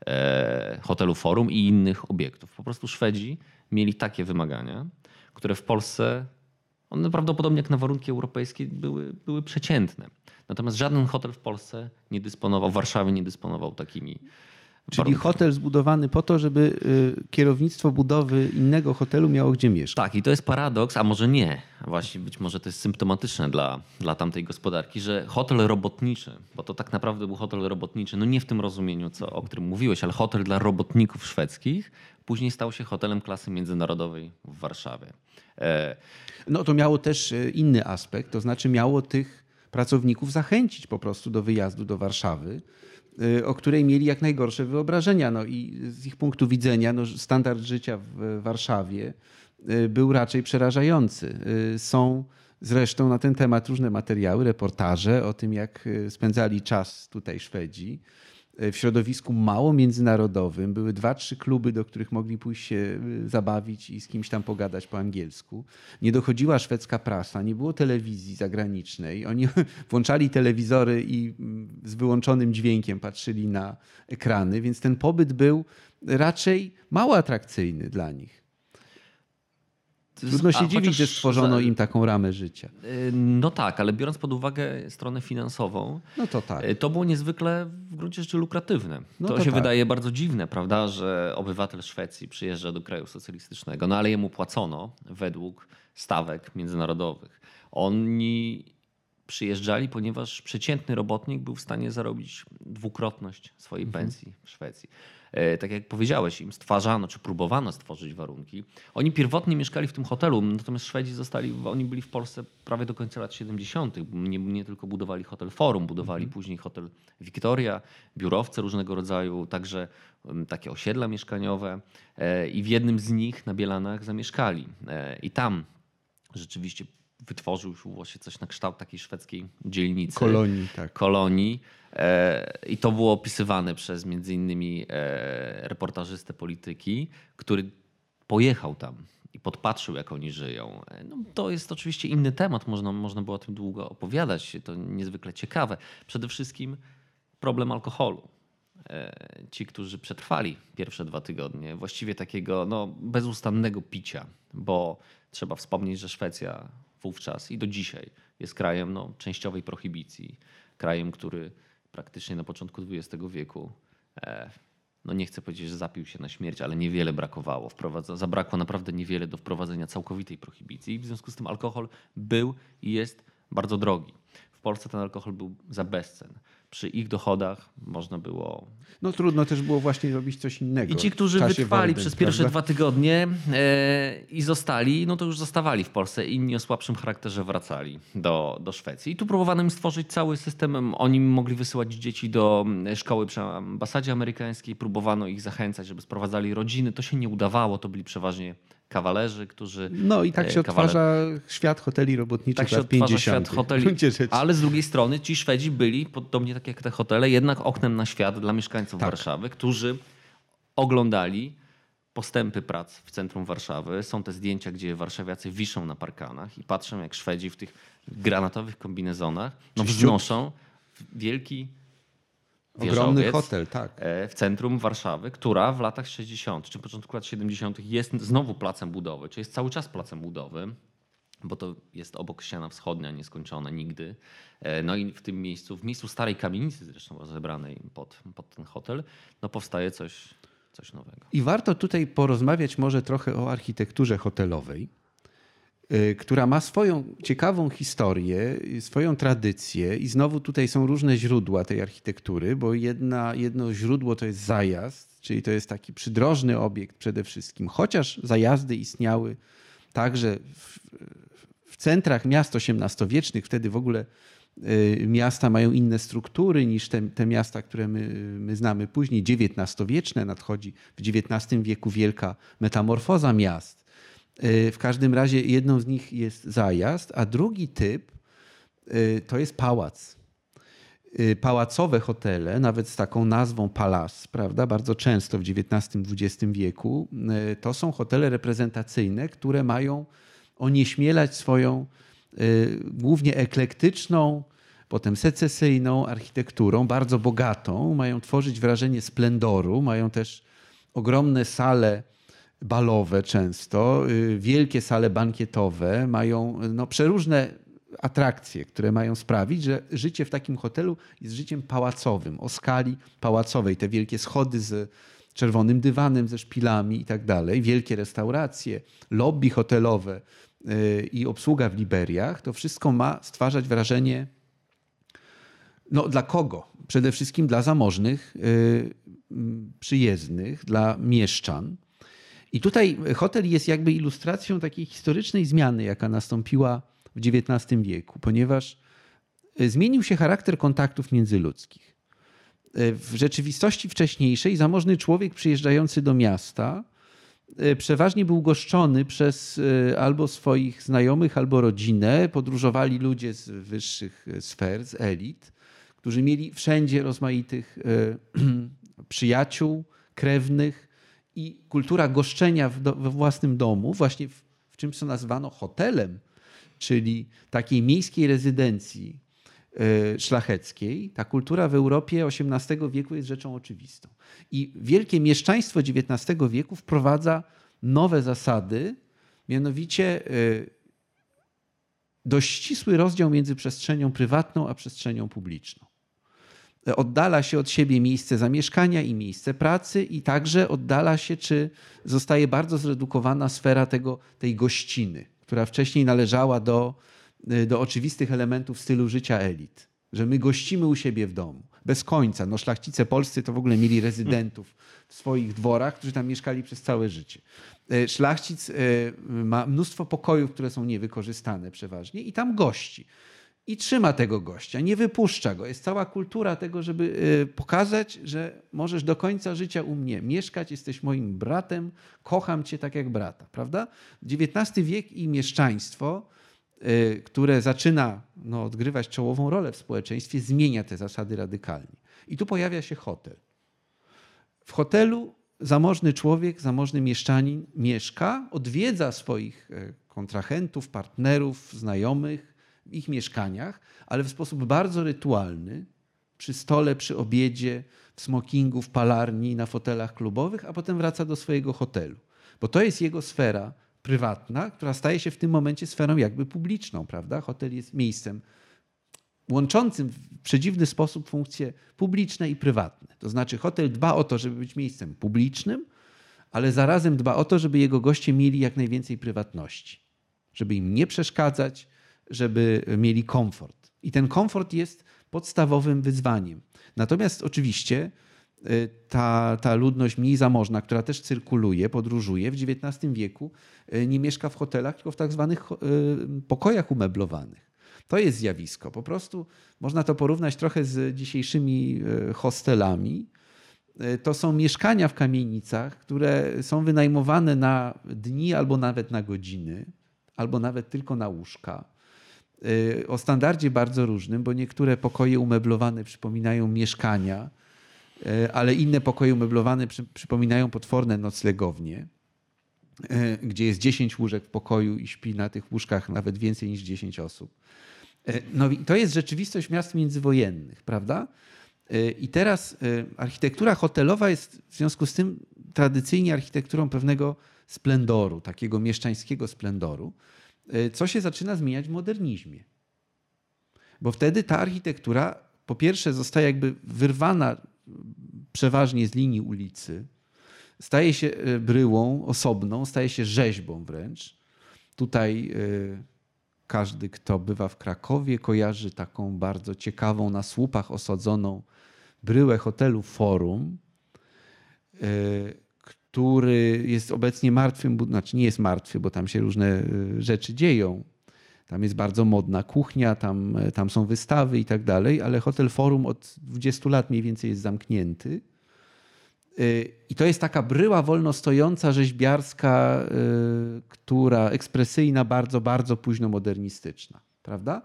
e, hotelu Forum i innych obiektów. Po prostu Szwedzi mieli takie wymagania, które w Polsce one prawdopodobnie jak na warunki europejskie były, były przeciętne. Natomiast żaden hotel w Polsce nie dysponował, w Warszawie nie dysponował takimi. Czyli hotel zbudowany po to, żeby y, kierownictwo budowy innego hotelu miało gdzie mieszkać. Tak, i to jest paradoks, a może nie. Właśnie być może to jest symptomatyczne dla, dla tamtej gospodarki, że hotel robotniczy, bo to tak naprawdę był hotel robotniczy, no nie w tym rozumieniu, co, o którym mówiłeś, ale hotel dla robotników szwedzkich, później stał się hotelem klasy międzynarodowej w Warszawie. E, No to miało też y, inny aspekt, to znaczy miało tych pracowników zachęcić po prostu do wyjazdu do Warszawy, o której mieli jak najgorsze wyobrażenia. No i z ich punktu widzenia no, standard życia w Warszawie y, był raczej przerażający. Y, Są zresztą na ten temat różne materiały, reportaże o tym, jak y, spędzali czas tutaj Szwedzi. W środowisku mało międzynarodowym. Były dwa, trzy kluby, do których mogli pójść się zabawić i z kimś tam pogadać po angielsku. Nie dochodziła szwedzka prasa, nie było telewizji zagranicznej. Oni włączali telewizory i mm, z wyłączonym dźwiękiem patrzyli na ekrany, więc ten pobyt był raczej mało atrakcyjny dla nich. Trudno się dziwić, że stworzono im taką ramę życia. Y, no tak, ale biorąc pod uwagę stronę finansową, no to, tak. Y, to było niezwykle w gruncie rzeczy lukratywne. No to, to, się tak. wydaje bardzo dziwne, prawda, że obywatel Szwecji przyjeżdża do kraju socjalistycznego, no ale jemu płacono według stawek międzynarodowych. Oni przyjeżdżali, ponieważ przeciętny robotnik był w stanie zarobić dwukrotność swojej mhm. pensji w Szwecji. E, tak jak powiedziałeś, im stwarzano, czy próbowano stworzyć warunki. Oni pierwotnie mieszkali w tym hotelu, natomiast Szwedzi zostali, oni byli w Polsce prawie do końca lat 70. Nie, nie tylko budowali hotel Forum, budowali mhm. później hotel Victoria, biurowce różnego rodzaju, także takie osiedla mieszkaniowe e, i w jednym z nich na Bielanach zamieszkali. E, I tam rzeczywiście wytworzył się coś na kształt takiej szwedzkiej dzielnicy. Kolonii, tak. Kolonii. E, I to było opisywane przez między innymi e, reportażystę polityki, który pojechał tam i podpatrzył, jak oni żyją. E, no, to jest oczywiście inny temat, można, można było o tym długo opowiadać, to niezwykle ciekawe. Przede wszystkim problem alkoholu. Ci, którzy przetrwali pierwsze dwa tygodnie, właściwie takiego no, bezustannego picia, bo trzeba wspomnieć, że Szwecja wówczas i do dzisiaj jest krajem no, częściowej prohibicji, krajem, który praktycznie na początku XX wieku, e, no nie chcę powiedzieć, że zapił się na śmierć, ale niewiele brakowało. Wprowadza, zabrakło naprawdę niewiele do wprowadzenia całkowitej prohibicji. I w związku z tym alkohol był i jest bardzo drogi. W Polsce ten alkohol był za bezcen przy ich dochodach można było. No trudno też było właśnie robić coś innego. I ci, którzy wytrwali przez pierwsze prawda? dwa tygodnie e, i zostali, no to już zostawali w Polsce. Inni o słabszym charakterze wracali do, do Szwecji. I tu próbowano im stworzyć cały system. Oni mogli wysyłać dzieci do szkoły przy ambasadzie amerykańskiej. Próbowano ich zachęcać, żeby sprowadzali rodziny. To się nie udawało. To byli przeważnie kawalerzy, którzy... No i tak się e, kawaler... odtwarza świat hoteli robotniczych tak się lat 50. świat hoteli, ale z drugiej strony ci Szwedzi byli, podobnie tak jak te hotele, jednak oknem na świat dla mieszkańców tak. Warszawy, którzy oglądali postępy prac w centrum Warszawy. Są te zdjęcia, gdzie warszawiacy wiszą na parkanach i patrzą jak Szwedzi w tych granatowych kombinezonach no, wznoszą wielki Ogromny hotel, tak. E, w centrum Warszawy, która w latach 60. czy początku lat 70. jest znowu placem budowy, czy jest cały czas placem budowy, bo to jest obok ściana wschodnia, nieskończona nigdy. E, no i w tym miejscu, w miejscu starej kamienicy zresztą rozebranej pod, pod ten hotel, no powstaje coś, coś nowego. I warto tutaj porozmawiać może trochę o architekturze hotelowej która ma swoją ciekawą historię, swoją tradycję i znowu tutaj są różne źródła tej architektury, bo jedna, jedno źródło to jest zajazd, czyli to jest taki przydrożny obiekt przede wszystkim, chociaż zajazdy istniały także w, w centrach miast XVIII-wiecznych, wtedy w ogóle y, miasta mają inne struktury niż te, te miasta, które my, my znamy później. XIX-wieczne nadchodzi w XIX wieku wielka metamorfoza miast w każdym razie jedną z nich jest zajazd, a drugi typ e, to jest pałac. E, pałacowe hotele, nawet z taką nazwą Palace, prawda, bardzo często w XIX-XX wieku, to są hotele reprezentacyjne, które mają onieśmielać swoją głównie eklektyczną, potem secesyjną architekturą, bardzo bogatą. Mają tworzyć wrażenie splendoru, mają też ogromne sale balowe często, y, wielkie sale bankietowe mają no, przeróżne atrakcje, które mają sprawić, że życie w takim hotelu jest życiem pałacowym, o skali pałacowej. Te wielkie schody z czerwonym dywanem, ze szpilami i tak dalej, wielkie restauracje, lobby hotelowe y, i obsługa w Liberiach, to wszystko ma stwarzać wrażenie no dla kogo? Przede wszystkim dla zamożnych, y, przyjezdnych, dla mieszczan. I tutaj hotel jest jakby ilustracją takiej historycznej zmiany, jaka nastąpiła w XIX wieku, ponieważ e, zmienił się charakter kontaktów międzyludzkich. E, w rzeczywistości wcześniejszej zamożny człowiek przyjeżdżający do miasta e, przeważnie był goszczony przez albo swoich znajomych, albo rodzinę. Podróżowali ludzie z wyższych sfer, z elit którzy mieli wszędzie rozmaitych przyjaciół, krewnych i kultura goszczenia do, we własnym domu, właśnie w, w czymś, co nazwano hotelem, czyli takiej miejskiej rezydencji e, szlacheckiej, ta kultura w Europie XVIII wieku jest rzeczą oczywistą. I wielkie mieszczaństwo XIX wieku wprowadza nowe zasady, mianowicie e, dość ścisły rozdział między przestrzenią prywatną a przestrzenią publiczną oddala się od siebie miejsce zamieszkania i miejsce pracy i także oddala się, czy zostaje bardzo zredukowana sfera tego, tej gościny, która wcześniej należała do, y, do oczywistych elementów stylu życia elit. Że my gościmy u siebie w domu. Bez końca. No, szlachcice polscy to w ogóle mieli rezydentów w swoich dworach, którzy tam mieszkali przez całe życie. Y, szlachcic y, ma mnóstwo pokojów, które są niewykorzystane przeważnie i tam gości i trzyma tego gościa, nie wypuszcza go. Jest cała kultura tego, żeby y, pokazać, że możesz do końca życia u mnie mieszkać, jesteś moim bratem, kocham cię tak jak brata, prawda? XIX wiek i mieszczaństwo, y, które zaczyna no, odgrywać czołową rolę w społeczeństwie, zmienia te zasady radykalnie. I tu pojawia się hotel. W hotelu zamożny człowiek, zamożny mieszczanin mieszka, odwiedza swoich y, kontrahentów, partnerów, znajomych, ich mieszkaniach, ale w sposób bardzo rytualny, przy stole, przy obiedzie, w smokingu, w palarni, na fotelach klubowych, a potem wraca do swojego hotelu. Bo to jest jego sfera prywatna, która staje się w tym momencie sferą jakby publiczną, prawda? Hotel jest miejscem łączącym w przedziwny sposób funkcje publiczne i prywatne. To znaczy hotel dba o to, żeby być miejscem publicznym, ale zarazem dba o to, żeby jego goście mieli jak najwięcej prywatności. Żeby im nie przeszkadzać, żeby mieli komfort. I ten komfort jest podstawowym wyzwaniem. Natomiast oczywiście y, ta, ta ludność mniej zamożna, która też cyrkuluje, podróżuje w XIX wieku, y, nie mieszka w hotelach, tylko w tak zwanych y, pokojach umeblowanych. To jest zjawisko. Po prostu można to porównać trochę z dzisiejszymi hostelami. To są mieszkania w kamienicach, które są wynajmowane na dni albo nawet na godziny, albo nawet tylko na łóżka. Y, o standardzie bardzo różnym, bo niektóre pokoje umeblowane przypominają mieszkania, y, ale inne pokoje umeblowane przy, przypominają potworne noclegownie, y, gdzie jest 10 łóżek w pokoju i śpi na tych łóżkach nawet więcej niż 10 osób. No i to jest rzeczywistość miast międzywojennych, prawda? I teraz architektura hotelowa jest w związku z tym tradycyjnie architekturą pewnego splendoru, takiego mieszczańskiego splendoru. E, co się zaczyna zmieniać w modernizmie. Bo wtedy ta architektura po pierwsze zostaje jakby wyrwana przeważnie z linii ulicy, staje się e, bryłą osobną, staje się rzeźbą wręcz. Tutaj e, każdy, kto bywa w Krakowie, kojarzy taką bardzo ciekawą, na słupach osadzoną bryłę hotelu Forum który jest obecnie martwym, znaczy nie jest martwy, bo tam się różne y, rzeczy dzieją. Tam jest bardzo modna kuchnia, tam, tam są wystawy i tak dalej, ale Hotel Forum od 20 lat mniej więcej jest zamknięty. Y, I to jest taka bryła wolno stojąca, rzeźbiarska, która ekspresyjna, bardzo, bardzo późno modernistyczna. Prawda?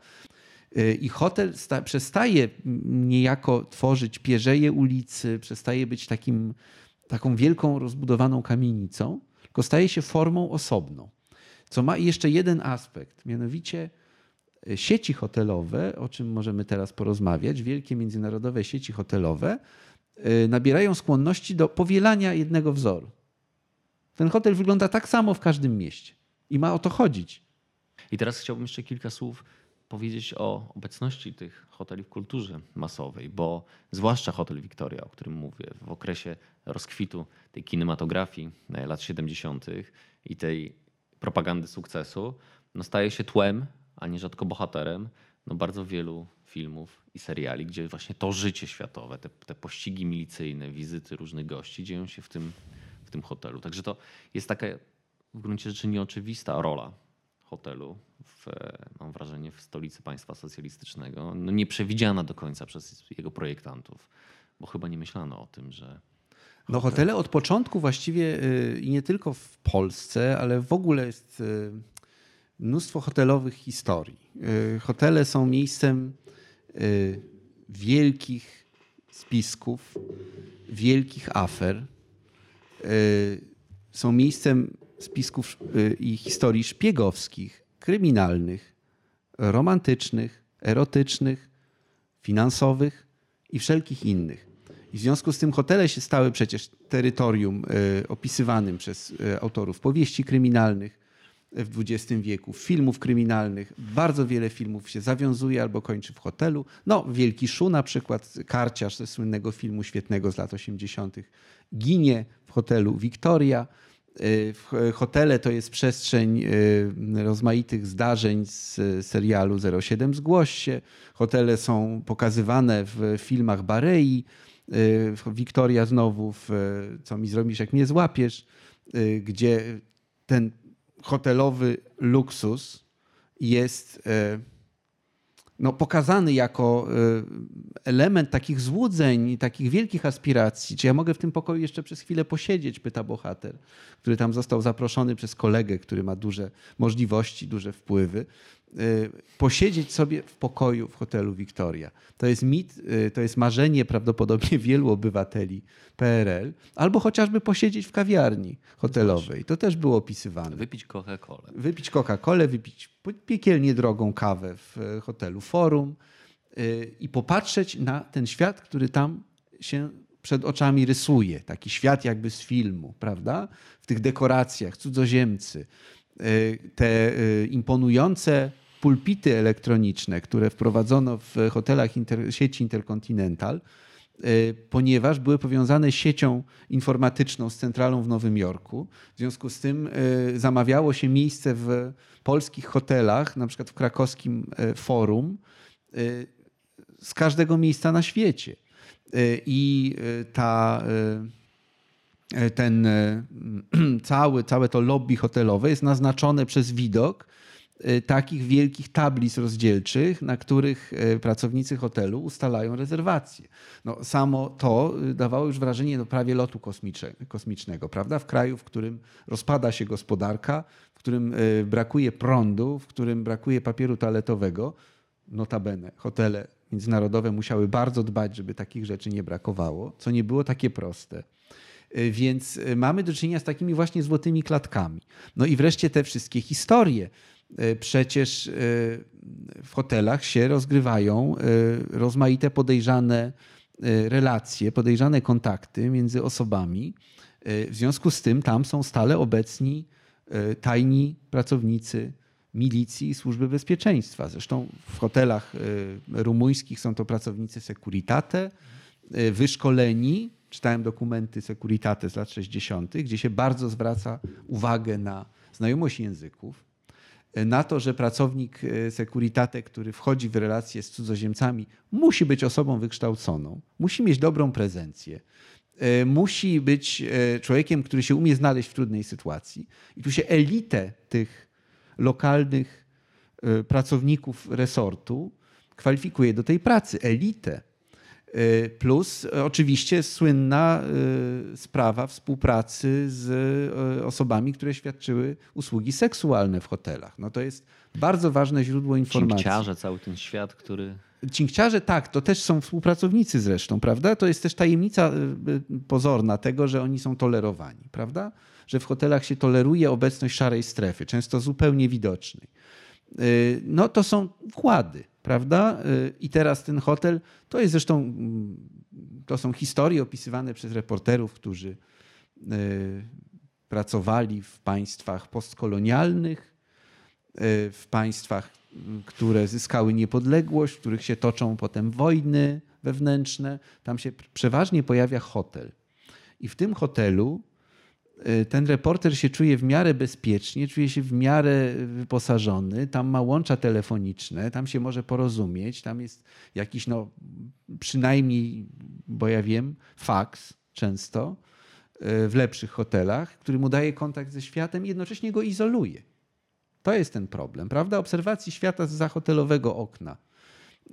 I hotel przestaje niejako tworzyć pierzeje ulicy, przestaje być takim taką wielką, rozbudowaną kamienicą, tylko staje się formą osobną. Co ma jeszcze jeden aspekt, mianowicie e, sieci hotelowe, o czym możemy teraz porozmawiać, wielkie międzynarodowe sieci hotelowe, e, nabierają skłonności do powielania jednego wzoru. Ten hotel wygląda tak samo w każdym mieście i ma o to chodzić. I teraz chciałbym jeszcze kilka słów powiedzieć o obecności tych hoteli w kulturze masowej, bo zwłaszcza hotel Victoria, o którym mówię, w okresie rozkwitu tej kinematografii lat 70. i tej propagandy sukcesu, no staje się tłem, a nierzadko bohaterem no bardzo wielu filmów i seriali, gdzie właśnie to życie światowe, te, te pościgi milicyjne, wizyty różnych gości dzieją się w tym, w tym hotelu. Także to jest taka w gruncie rzeczy nieoczywista rola hotelu, w, mam wrażenie, w stolicy państwa socjalistycznego, no nie przewidziana do końca przez jego projektantów, bo chyba nie myślano o tym, że. No hotele od początku właściwie y, i nie tylko w Polsce, ale w ogóle jest y, mnóstwo hotelowych historii. Y, hotele są miejscem wielkich spisków, wielkich afer. Są miejscem spisków i historii szpiegowskich, kryminalnych, romantycznych, erotycznych, finansowych i wszelkich innych. I w związku z tym hotele się stały przecież terytorium y, opisywanym przez y, autorów powieści kryminalnych w XX wieku, filmów kryminalnych. Bardzo wiele filmów się zawiązuje albo kończy w hotelu. No, Wielki Szu na przykład, karciarz ze słynnego filmu świetnego z lat 80., ginie w hotelu Victoria. Y, hotele to jest przestrzeń rozmaitych zdarzeń z serialu 07 Zgłoś się. Hotele są pokazywane w filmach Barei. Wiktoria znowu w Co mi zrobisz, jak mnie złapiesz, y, gdzie ten hotelowy luksus jest y, no, pokazany jako y, element takich złudzeń, takich wielkich aspiracji. Czy ja mogę w tym pokoju jeszcze przez chwilę posiedzieć, pyta bohater, który tam został zaproszony przez kolegę, który ma duże możliwości, duże wpływy. Y, posiedzieć sobie w pokoju w hotelu Victoria. To jest mit, y, to jest marzenie prawdopodobnie wielu obywateli PRL, albo chociażby posiedzieć w kawiarni hotelowej. To też było opisywane. Wypić Coca-Colę. Wypić Coca-Colę, wypić piekielnie drogą kawę w hotelu Forum y, i popatrzeć na ten świat, który tam się przed oczami rysuje. Taki świat jakby z filmu, prawda? W tych dekoracjach, cudzoziemcy, te imponujące pulpity elektroniczne, które wprowadzono w hotelach inter, sieci Intercontinental, e, ponieważ były powiązane siecią informatyczną z centralą w Nowym Jorku. W związku z tym zamawiało się miejsce w polskich hotelach, na przykład w krakowskim Forum, z każdego miejsca na świecie. I ta, ten cały, całe to lobby hotelowe jest naznaczone przez widok Y, takich wielkich tablic rozdzielczych, na których pracownicy hotelu ustalają rezerwacje. No, samo to dawało już wrażenie no, prawie lotu kosmicznego, prawda? W kraju, w którym rozpada się gospodarka, w którym brakuje prądu, w którym brakuje papieru toaletowego. Notabene, hotele międzynarodowe musiały bardzo dbać, żeby takich rzeczy nie brakowało, co nie było takie proste. Więc mamy do czynienia z takimi właśnie złotymi klatkami. No i wreszcie te wszystkie historie E, przecież w hotelach się rozgrywają rozmaite podejrzane relacje, podejrzane kontakty między osobami. W związku z tym tam są stale obecni tajni pracownicy milicji i służby bezpieczeństwa. Zresztą w hotelach rumuńskich są to pracownicy Securitate, wyszkoleni. Czytałem dokumenty Securitate z lat 60., gdzie się bardzo zwraca uwagę na znajomość języków, na to, że pracownik e, Securitate, który wchodzi w relacje z cudzoziemcami, musi być osobą wykształconą, musi mieć dobrą prezencję, e, musi być e, człowiekiem, który się umie znaleźć w trudnej sytuacji. I tu się elitę tych lokalnych pracowników resortu kwalifikuje do tej pracy. Elitę. Y, plus oczywiście słynna y, sprawa współpracy z y, osobami, które świadczyły usługi seksualne w hotelach. No to jest bardzo ważne źródło informacji. Cinkciarze, cały ten świat, który... Cinkciarze, tak, to też są współpracownicy zresztą, prawda? To jest też tajemnica pozorna tego, że oni są tolerowani, prawda? Że w hotelach się toleruje obecność szarej strefy, często zupełnie widocznej. No to są wkłady prawda? Y, I teraz ten hotel, to jest zresztą, mm, to są historie opisywane przez reporterów, którzy y, pracowali w państwach postkolonialnych, y, w państwach, które zyskały niepodległość, w których się toczą potem wojny wewnętrzne. Tam się przeważnie pojawia hotel. I w tym hotelu ten reporter się czuje w miarę bezpiecznie, czuje się w miarę wyposażony, tam ma łącza telefoniczne, tam się może porozumieć, tam jest jakiś, no przynajmniej, bo ja wiem, faks często y, w lepszych hotelach, który mu daje kontakt ze światem i jednocześnie go izoluje. To jest ten problem, prawda? Obserwacji świata z zahotelowego okna,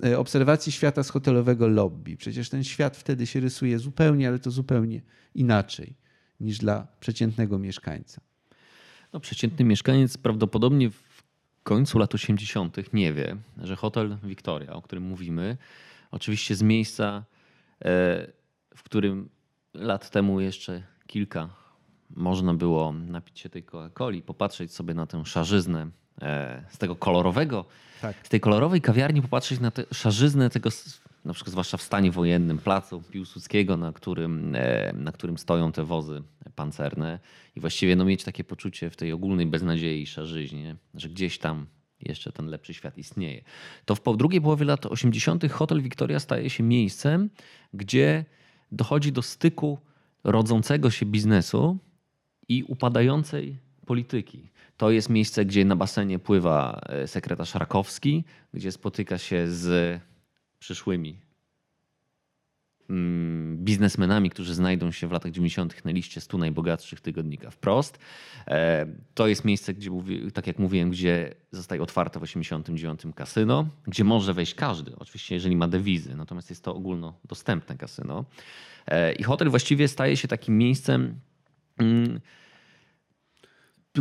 y, obserwacji świata z hotelowego lobby. Przecież ten świat wtedy się rysuje zupełnie, ale to zupełnie inaczej niż dla przeciętnego mieszkańca. No, przeciętny mieszkaniec prawdopodobnie w końcu lat 80. nie wie, że hotel Victoria, o którym mówimy, Oczywiście z miejsca, e, w którym lat temu jeszcze kilka można było napić się tej Coca-Coli, popatrzeć sobie na tę szarzyznę z tego kolorowego, tak. z tej kolorowej kawiarni popatrzeć na tę szarzyznę tego, na przykład zwłaszcza w stanie wojennym, placu Piłsudskiego, na którym, e, na którym stoją te wozy pancerne i właściwie no, mieć takie poczucie w tej ogólnej beznadziei i szarzyźnie, że gdzieś tam jeszcze ten lepszy świat istnieje. To w drugiej połowie lat 80. hotel Victoria staje się miejscem, gdzie dochodzi do styku rodzącego się biznesu i upadającej polityki. To jest miejsce, gdzie na basenie pływa e, sekretarz Rakowski, gdzie spotyka się z przyszłymi mm, biznesmenami, którzy znajdą się w latach 90. na liście 100 najbogatszych tygodnika wprost. E, to jest miejsce, gdzie, tak jak mówiłem, gdzie zostaje otwarte w 89 kasyno, gdzie może wejść każdy, oczywiście jeżeli ma dewizy, natomiast jest to ogólnodostępne kasyno. E, I hotel właściwie staje się takim miejscem, mm,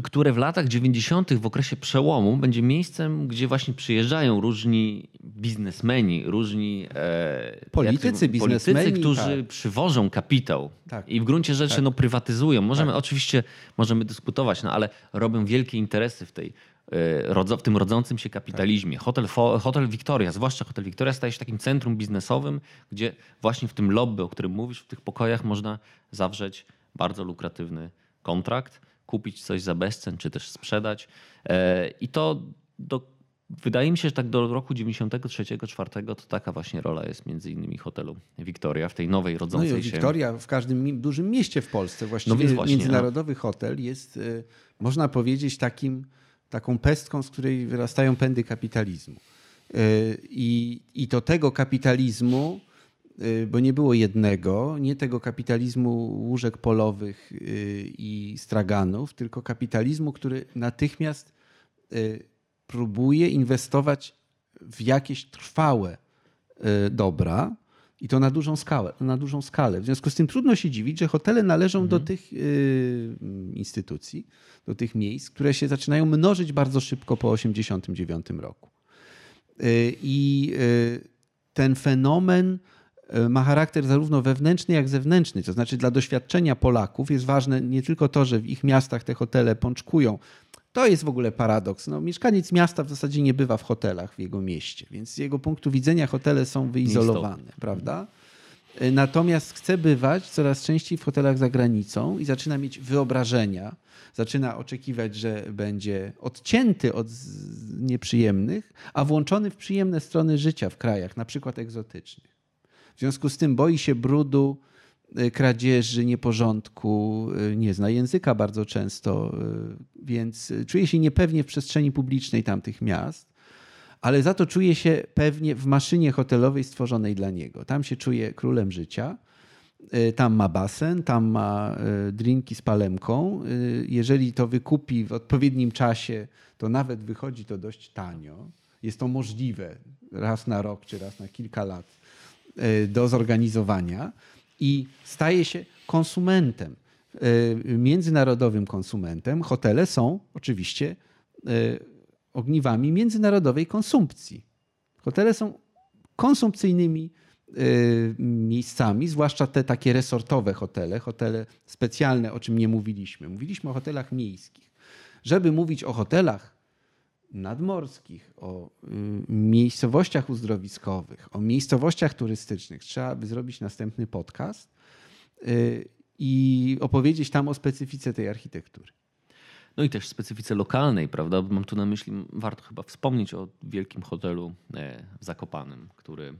które w latach 90. w okresie przełomu będzie miejscem, gdzie właśnie przyjeżdżają różni biznesmeni, różni e, politycy, biznesmeni, politycy, którzy tak. przywożą kapitał tak. i w gruncie rzeczy tak. no, prywatyzują. Możemy tak. oczywiście możemy dyskutować, no, ale robią wielkie interesy w tej e, w tym rodzącym się kapitalizmie. Hotel, hotel Victoria, zwłaszcza Hotel Victoria, staje się takim centrum biznesowym, gdzie właśnie w tym lobby, o którym mówisz, w tych pokojach można zawrzeć bardzo lukratywny kontrakt kupić coś za bezcen, czy też sprzedać. E, I to do, wydaje mi się, że tak do roku 93-4 to taka właśnie rola jest między innymi hotelu Victoria w tej nowej rodzącej no i się... Victoria w każdym dużym mieście w Polsce właściwie no właśnie, międzynarodowy a... hotel jest, e, można powiedzieć, takim, taką pestką, z której wyrastają pędy kapitalizmu. E, I, I to tego kapitalizmu bo nie było jednego, nie tego kapitalizmu łóżek polowych y, i straganów, tylko kapitalizmu, który natychmiast y, próbuje inwestować w jakieś trwałe dobra i to na dużą skalę. Na dużą skalę. W związku z tym trudno się dziwić, że hotele należą mhm. do tych instytucji, do tych miejsc, które się zaczynają mnożyć bardzo szybko po 1989 roku. I ten fenomen ma charakter zarówno wewnętrzny, jak zewnętrzny. To znaczy dla doświadczenia Polaków jest ważne nie tylko to, że w ich miastach te hotele pączkują. To jest w ogóle paradoks. No, mieszkaniec miasta w zasadzie nie bywa w hotelach w jego mieście, więc z jego punktu widzenia hotele są wyizolowane, prawda? E, natomiast chce bywać coraz częściej w hotelach za granicą i zaczyna mieć wyobrażenia, zaczyna oczekiwać, że będzie odcięty od nieprzyjemnych, a włączony w przyjemne strony życia w krajach, na przykład egzotycznych. W związku z tym boi się brudu, y, kradzieży, nieporządku, y, nie zna języka bardzo często, y, więc czuje się niepewnie w przestrzeni publicznej tamtych miast, ale za to czuje się pewnie w maszynie hotelowej stworzonej dla niego. Tam się czuje królem życia. Tam ma basen, tam ma drinki z palemką. Jeżeli to wykupi w odpowiednim czasie, to nawet wychodzi to dość tanio. Jest to możliwe raz na rok czy raz na kilka lat do zorganizowania i staje się konsumentem, e, międzynarodowym konsumentem. Hotele są oczywiście e, ogniwami międzynarodowej konsumpcji. Hotele są konsumpcyjnymi miejscami, zwłaszcza te takie resortowe hotele, hotele specjalne, o czym nie mówiliśmy. Mówiliśmy o hotelach miejskich. Żeby mówić o hotelach nadmorskich, o y, miejscowościach uzdrowiskowych, o miejscowościach turystycznych, trzeba by zrobić następny podcast y, i opowiedzieć tam o specyfice tej architektury. No i też specyfice lokalnej, prawda? Mam tu na myśli, warto chyba wspomnieć o wielkim hotelu e, w Zakopanem, który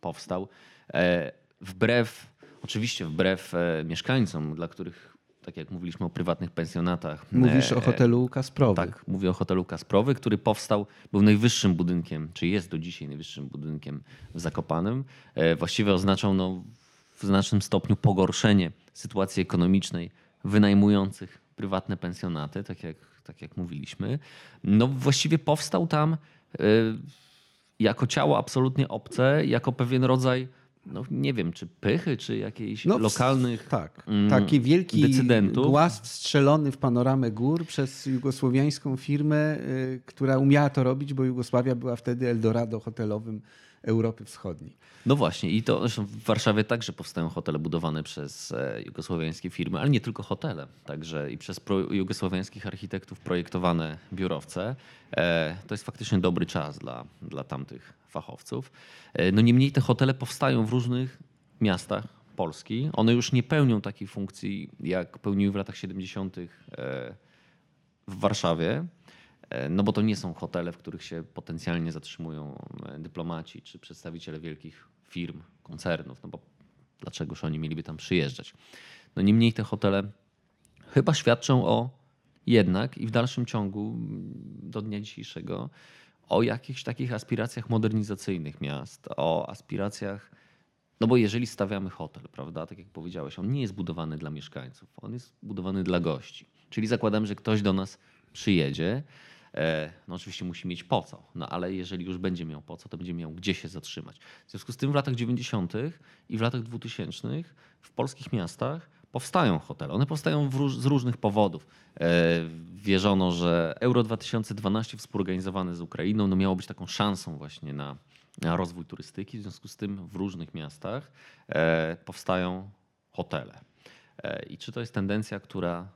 powstał. E, wbrew, oczywiście wbrew e, mieszkańcom, dla których tak jak mówiliśmy o prywatnych pensjonatach. Mówisz o e, hotelu Kasprowy. Tak, mówię o hotelu Kasprowy, który powstał, był najwyższym budynkiem, czy jest do dzisiaj najwyższym budynkiem w Zakopanem. E, właściwie oznaczał no, w znacznym stopniu pogorszenie sytuacji ekonomicznej wynajmujących prywatne pensjonaty, tak jak, tak jak mówiliśmy. No właściwie powstał tam e, jako ciało absolutnie obce, jako pewien rodzaj no nie wiem, czy pychy, czy jakiejś no, lokalnych tak, mm, taki wielki decydentów. głaz wstrzelony w panoramę gór przez jugosłowiańską firmę, y, która umiała to robić, bo Jugosławia była wtedy Eldorado hotelowym Europy Wschodniej. No właśnie, i to zresztą w Warszawie także powstają hotele budowane przez e, jugosłowiańskie firmy, ale nie tylko hotele, także i przez jugosłowiańskich architektów projektowane biurowce. E, to jest faktycznie dobry czas dla, dla tamtych fachowców. E, no niemniej te hotele powstają w różnych miastach Polski. One już nie pełnią takiej funkcji, jak pełniły w latach 70. w Warszawie. E, no bo to nie są hotele, w których się potencjalnie zatrzymują e, dyplomaci czy przedstawiciele wielkich firm, koncernów, no bo dlaczegoż oni mieliby tam przyjeżdżać. No niemniej te hotele chyba świadczą o jednak i w dalszym ciągu do dnia dzisiejszego o jakichś takich aspiracjach modernizacyjnych miast, o aspiracjach, no bo jeżeli stawiamy hotel, prawda, tak jak powiedziałeś, on nie jest budowany dla mieszkańców, on jest budowany dla gości. Czyli zakładam, że ktoś do nas przyjedzie, E, no oczywiście musi mieć po co, no ale jeżeli już będzie miał po co, to będzie miał gdzie się zatrzymać. W związku z tym w latach 90. i w latach 2000 w polskich miastach powstają hotele. One powstają róż, z różnych powodów. E, wierzono, że Euro 2012 współorganizowane z Ukrainą no miało być taką szansą właśnie na, na rozwój turystyki. W związku z tym w różnych miastach e, powstają hotele. I czy to jest tendencja, która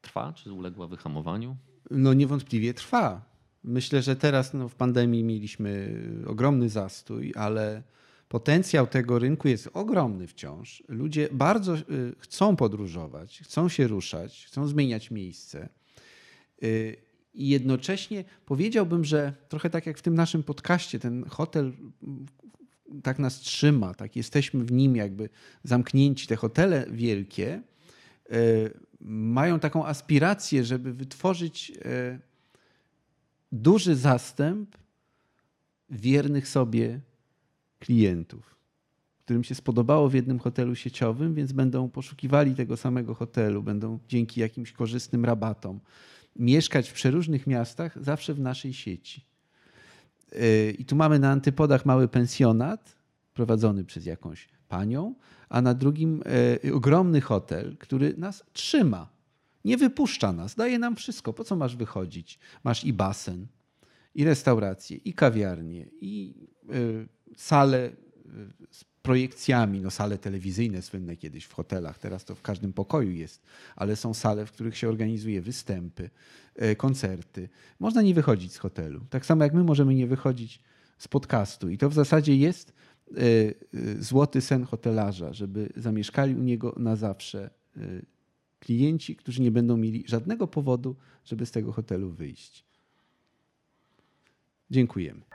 trwa, czy uległa wyhamowaniu? no niewątpliwie trwa. Myślę, że teraz no, w pandemii mieliśmy ogromny zastój, ale potencjał tego rynku jest ogromny wciąż. Ludzie bardzo y, chcą podróżować, chcą się ruszać, chcą zmieniać miejsce. Y, I jednocześnie powiedziałbym, że trochę tak jak w tym naszym podcaście, ten hotel tak nas trzyma, tak jesteśmy w nim jakby zamknięci. Te hotele wielkie y, mają taką aspirację, żeby wytworzyć duży zastęp wiernych sobie klientów, którym się spodobało w jednym hotelu sieciowym, więc będą poszukiwali tego samego hotelu, będą dzięki jakimś korzystnym rabatom mieszkać w przeróżnych miastach, zawsze w naszej sieci. E, I tu mamy na antypodach mały pensjonat prowadzony przez jakąś panią, a na drugim e, ogromny hotel, który nas trzyma. Nie wypuszcza nas, daje nam wszystko. Po co masz wychodzić? Masz i basen, i restaurację, i kawiarnię, i e, salę e, z projekcjami, no sale telewizyjne słynne kiedyś w hotelach, teraz to w każdym pokoju jest, ale są sale, w których się organizuje występy, koncerty. Można nie wychodzić z hotelu. Tak samo jak my możemy nie wychodzić z podcastu. I to w zasadzie jest Y, y, złoty sen hotelarza, żeby zamieszkali u niego na zawsze y, klienci, którzy nie będą mieli żadnego powodu, żeby z tego hotelu wyjść. Dziękujemy.